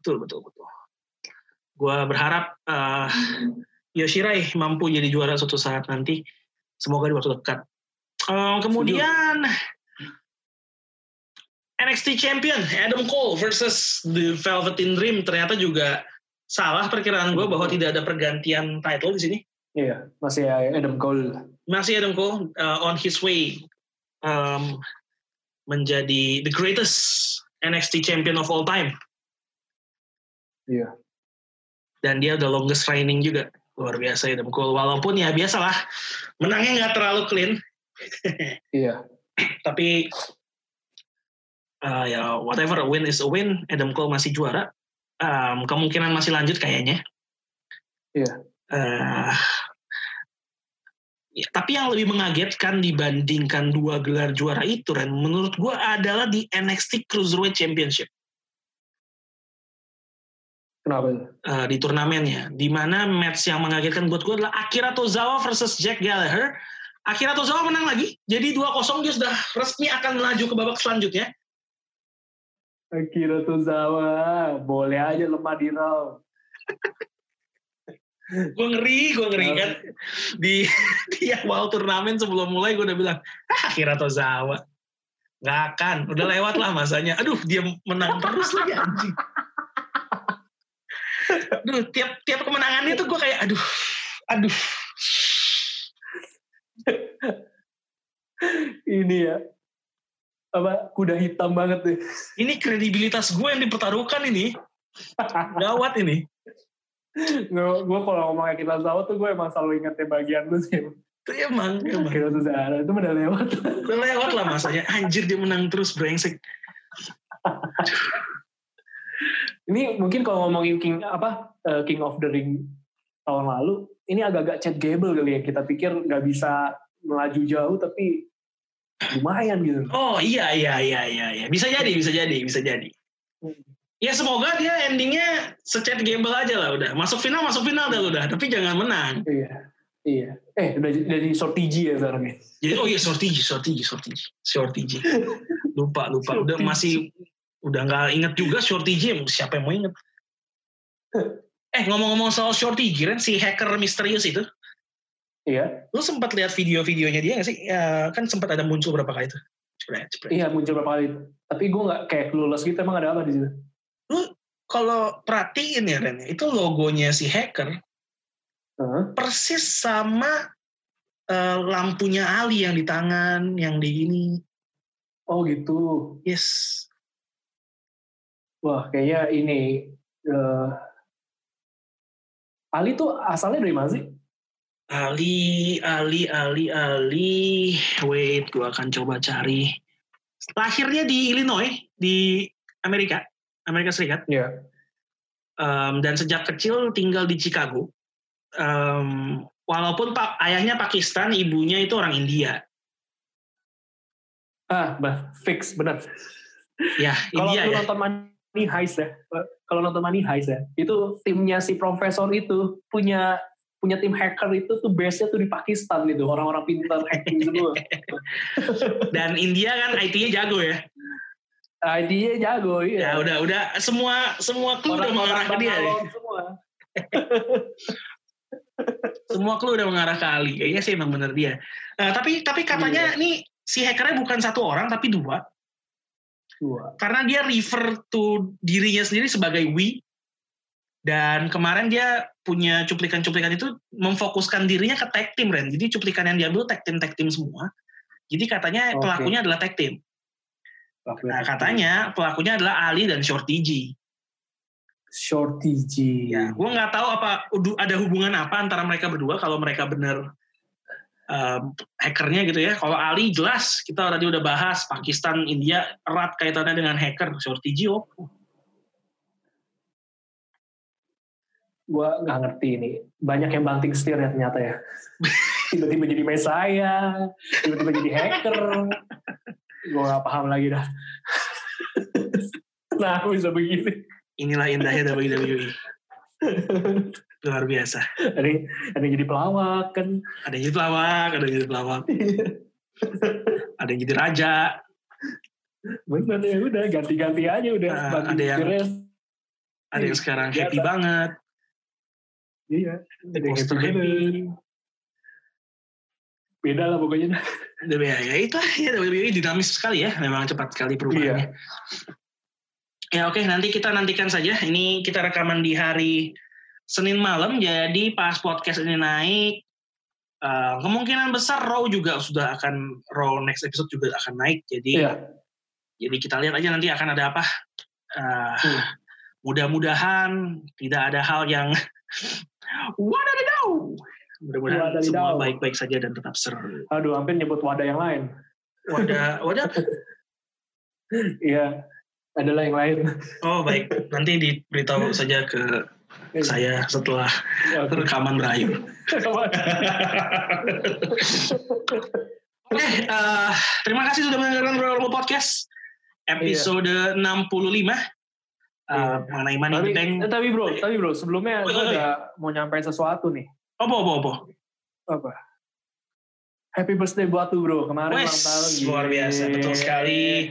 S1: Betul betul betul. Gue berharap uh, Yoshirai mampu jadi juara suatu saat nanti. Semoga di waktu dekat. Um, kemudian NXT Champion Adam Cole versus The Velveteen Dream ternyata juga salah perkiraan gue bahwa tidak ada pergantian title di sini.
S2: Iya, masih Adam Cole.
S1: Masih Adam Cole uh, on his way um, menjadi the greatest NXT champion of all time.
S2: Iya.
S1: Dan dia udah longest reigning juga luar biasa ya Demkul walaupun ya biasalah. Menangnya nggak terlalu clean.
S2: Iya.
S1: Tapi uh, ya whatever a win is a win. Adam Cole masih juara. Um, kemungkinan masih lanjut kayaknya.
S2: Iya.
S1: Eh, ya, tapi yang lebih mengagetkan dibandingkan dua gelar juara itu, Ren, menurut gue adalah di NXT Cruiserweight Championship.
S2: Kenapa
S1: eh, di turnamennya, di mana match yang mengagetkan buat gue adalah Akira Tozawa versus Jack Gallagher. Akira Tozawa menang lagi, jadi 2-0 dia sudah resmi akan melaju ke babak selanjutnya.
S2: Akira Tozawa, boleh aja lemah di Raw.
S1: gue ngeri, gue ngeri kan. Di, di awal turnamen sebelum mulai gue udah bilang, ah Akira Tozawa. Gak akan, udah lewat lah masanya. Aduh, dia menang terus lagi anjing. Aduh, tiap tiap kemenangannya tuh gue kayak, aduh, aduh.
S2: Ini ya, apa kuda hitam banget deh.
S1: Ini kredibilitas gue yang dipertaruhkan ini. Gawat ini.
S2: gue kalau ngomong Akira Tozawa tuh gue emang selalu ingetnya bagian lu sih.
S1: Itu emang, emang.
S2: Akira Tozawa itu udah lewat.
S1: Udah lewat lah masanya. Anjir dia menang terus brengsek.
S2: Ini mungkin kalau ngomongin King apa eh, King of the Ring tahun lalu, ini agak-agak Chad Gable kali ya. Kita pikir nggak bisa melaju jauh, tapi lumayan gitu.
S1: Oh iya iya iya iya iya. Bisa jadi, bisa jadi, bisa jadi. Ya semoga dia endingnya secet gamble aja lah udah. Masuk final, masuk final dah udah. Tapi jangan menang.
S2: Iya, iya. Eh, udah j- jadi sortiji ya sekarang ya.
S1: Jadi oh iya sortiji, sortiji, sortiji, sortiji. Lupa, lupa. Udah masih udah nggak inget juga sortiji. Siapa yang mau inget? Eh ngomong-ngomong soal sortiji kan si hacker misterius itu,
S2: Iya,
S1: lu sempat lihat video-videonya dia nggak sih? Ya, kan sempat ada muncul berapa kali tuh. Cepret, cepret.
S2: iya muncul berapa kali. Tapi gue nggak kayak clueless gitu. Emang ada apa di situ?
S1: Lu kalau perhatiin ya Ren, itu logonya si hacker
S2: Heeh.
S1: persis sama eh, lampunya Ali yang di tangan, yang di ini.
S2: Oh gitu.
S1: Yes.
S2: Wah, kayaknya ini eh, Ali tuh asalnya dari mana sih?
S1: Ali, Ali, Ali, Ali. Wait, gua akan coba cari. Lahirnya di Illinois, di Amerika, Amerika Serikat.
S2: Iya.
S1: Em, dan sejak kecil tinggal di Chicago. Em, walaupun pak ayahnya Pakistan, ibunya itu orang India.
S2: Ah, bah, fix benar.
S1: Ya,
S2: Kalau
S1: India
S2: lu
S1: ya.
S2: nonton Money Heist ya, kalau nonton Money Heist ya, itu timnya si profesor itu punya punya tim hacker itu tuh base-nya tuh di Pakistan gitu, orang-orang pintar hacking semua.
S1: Dan India kan IT-nya jago ya.
S2: ID-nya jago,
S1: Ya
S2: iya.
S1: udah udah semua semua clue udah mengarah ke dia. ya.
S2: Semua.
S1: Semua clue udah mengarah ke Ali. Kayaknya sih emang bener dia. Eh, tapi tapi katanya nih si hackernya bukan satu orang tapi dua.
S2: Dua.
S1: Karena dia refer to dirinya sendiri sebagai we. Dan kemarin dia punya cuplikan-cuplikan itu memfokuskan dirinya ke tag team Ren. Jadi cuplikan yang diambil tag team tag team semua. Jadi katanya
S2: Oke.
S1: pelakunya adalah tag team. Nah, katanya pelakunya adalah Ali dan Shorty G.
S2: Shorty G.
S1: Ya, gue nggak tahu apa ada hubungan apa antara mereka berdua kalau mereka bener um, hackernya gitu ya. Kalau Ali jelas kita tadi udah bahas Pakistan, India erat kaitannya dengan hacker. Shorty G oh.
S2: gue nggak ngerti ini banyak yang banting setir ya ternyata ya tiba-tiba jadi Messiah tiba-tiba jadi hacker gue nggak paham lagi dah nah bisa begini
S1: Inilah indahnya WWE. Luar biasa.
S2: ada yang, ada yang jadi pelawak kan
S1: Ada yang jadi pelawak, ada yang jadi pelawak, ada yang jadi raja,
S2: bener ya udah ganti-ganti aja udah
S1: Ah,
S2: banting
S1: ada yang-
S2: setirnya.
S1: ada yang sekarang
S2: Biasa.
S1: happy banget,
S2: iya ada yang
S1: poster
S2: happy
S1: happy.
S2: banget. beda lah pokoknya
S1: ya, ya itu ya WWE dinamis sekali ya, memang cepat sekali perubahannya. Ya oke, nanti kita nantikan saja. Ini kita rekaman di hari Senin malam, jadi pas podcast ini naik, eh, kemungkinan besar Raw juga sudah akan Raw next episode juga akan naik. Jadi
S2: iya
S1: jadi kita lihat aja nanti akan ada apa. Eh,
S2: Hmm.
S1: Mudah-mudahan tidak ada hal yang wadadidaw. Mudah-mudahan
S2: Wadadidaw.
S1: semua baik-baik saja dan tetap seru.
S2: aduh hampir nyebut wadah yang lain
S1: Wadah, wadah.
S2: iya adalah yang lain
S1: Oh baik, nanti diberitahu saja ke saya setelah rekaman berakhir. Oke, eh, terima kasih sudah mendengarkan Royal Rumble Podcast episode 65 eh,
S2: Iya.
S1: mengenai Money
S2: tapi,
S1: Bank.
S2: eh, tapi bro, tapi bro, sebelumnya
S1: Oh,
S2: gue
S1: iya, iya.
S2: ada mau nyampein sesuatu nih.
S1: Apa apa apa?
S2: Apa? Happy birthday buat lu bro, kemarin
S1: Wes,
S2: ulang tahun.
S1: luar biasa, betul sekali.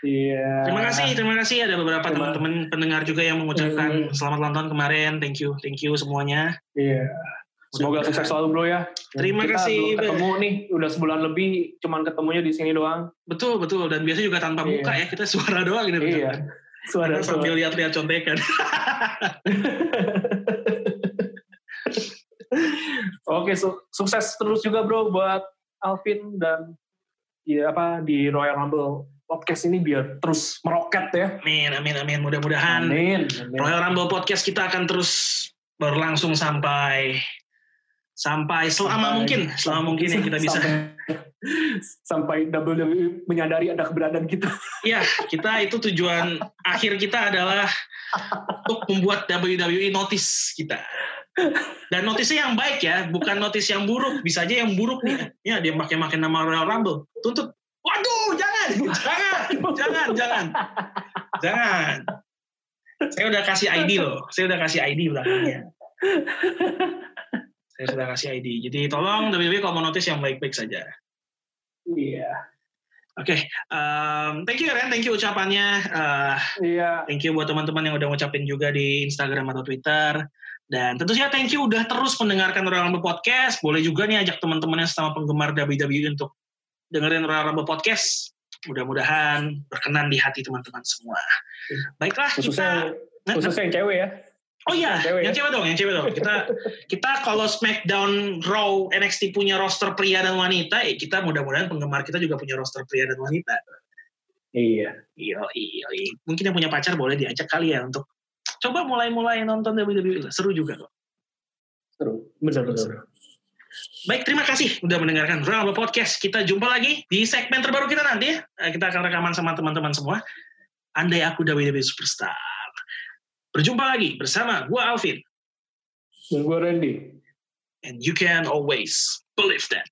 S2: Iya.
S1: Terima kasih, terima kasih ada beberapa teman-teman pendengar juga yang mengucapkan
S2: Hmm.
S1: selamat ulang tahun kemarin. Thank you, thank you semuanya.
S2: Iya. Semoga sukses selalu bro ya.
S1: Terima
S2: Kita
S1: kasih,
S2: ketemu nih, udah sebulan lebih, cuman ketemunya di sini doang.
S1: Betul betul dan biasa juga tanpa
S2: Iya.
S1: muka ya kita suara doang ini.
S2: Iya. Suara
S1: Kita sambil lihat-lihat contekan.
S2: Oke, su- sukses terus juga bro buat Alvin dan ya apa di Royal Rumble podcast ini biar terus meroket ya.
S1: Amin, amin, amin. Mudah-mudahan
S2: Amin. Amin.
S1: Royal Rumble Podcast kita akan terus berlangsung sampai sampai selama
S2: Sampai-
S1: mungkin, selama mungkin yang kita bisa.
S2: Sampai, sampai WWE menyadari ada keberadaan kita.
S1: Ya, kita itu tujuan akhir kita adalah untuk membuat WWE notice kita. Dan notisnya yang baik ya, bukan notis yang buruk. Bisa aja yang buruk nih. Ya, dia makin-makin nama Royal Rumble. Tuntut. Waduh, jangan, jangan, jangan, jangan, jangan. Saya udah kasih ID loh. Saya udah kasih ID belakangnya. Saya sudah kasih ID. Jadi tolong WWE kalau mau notis yang baik-baik saja.
S2: Iya.
S1: Oke, um, thank you Ren, thank you ucapannya. Uh,
S2: Iya.
S1: Thank you buat teman-teman yang udah ngucapin juga di Instagram atau Twitter. Dan tentu saja thank you udah terus mendengarkan Royal Rumble Podcast. Boleh juga nih ajak teman-teman yang sama penggemar WWE untuk dengerin Rumble Podcast. Mudah-mudahan berkenan di hati teman-teman semua. Baiklah,
S2: Khususnya
S1: kita...
S2: khususnya yang cewek ya.
S1: Oh iya,
S2: yang cewek
S1: yang
S2: ya.
S1: cewek dong, yang cewek dong. Kita kita kalau SmackDown, Raw, NXT punya roster pria dan wanita, eh, kita mudah-mudahan penggemar kita juga punya roster pria dan wanita.
S2: Iya.
S1: Iya, iya, iya. Mungkin yang punya pacar boleh diajak kali ya untuk coba mulai-mulai nonton WWE. Seru juga kok.
S2: Seru. Benar benar.
S1: Baik, terima kasih udah mendengarkan Rumble Podcast. Kita jumpa lagi di segmen terbaru kita nanti ya. Eh, Kita akan rekaman sama teman-teman semua. Andai aku WWE Superstar. Berjumpa lagi bersama gua Alvin.
S2: Dan gue Randy.
S1: And you can always believe that.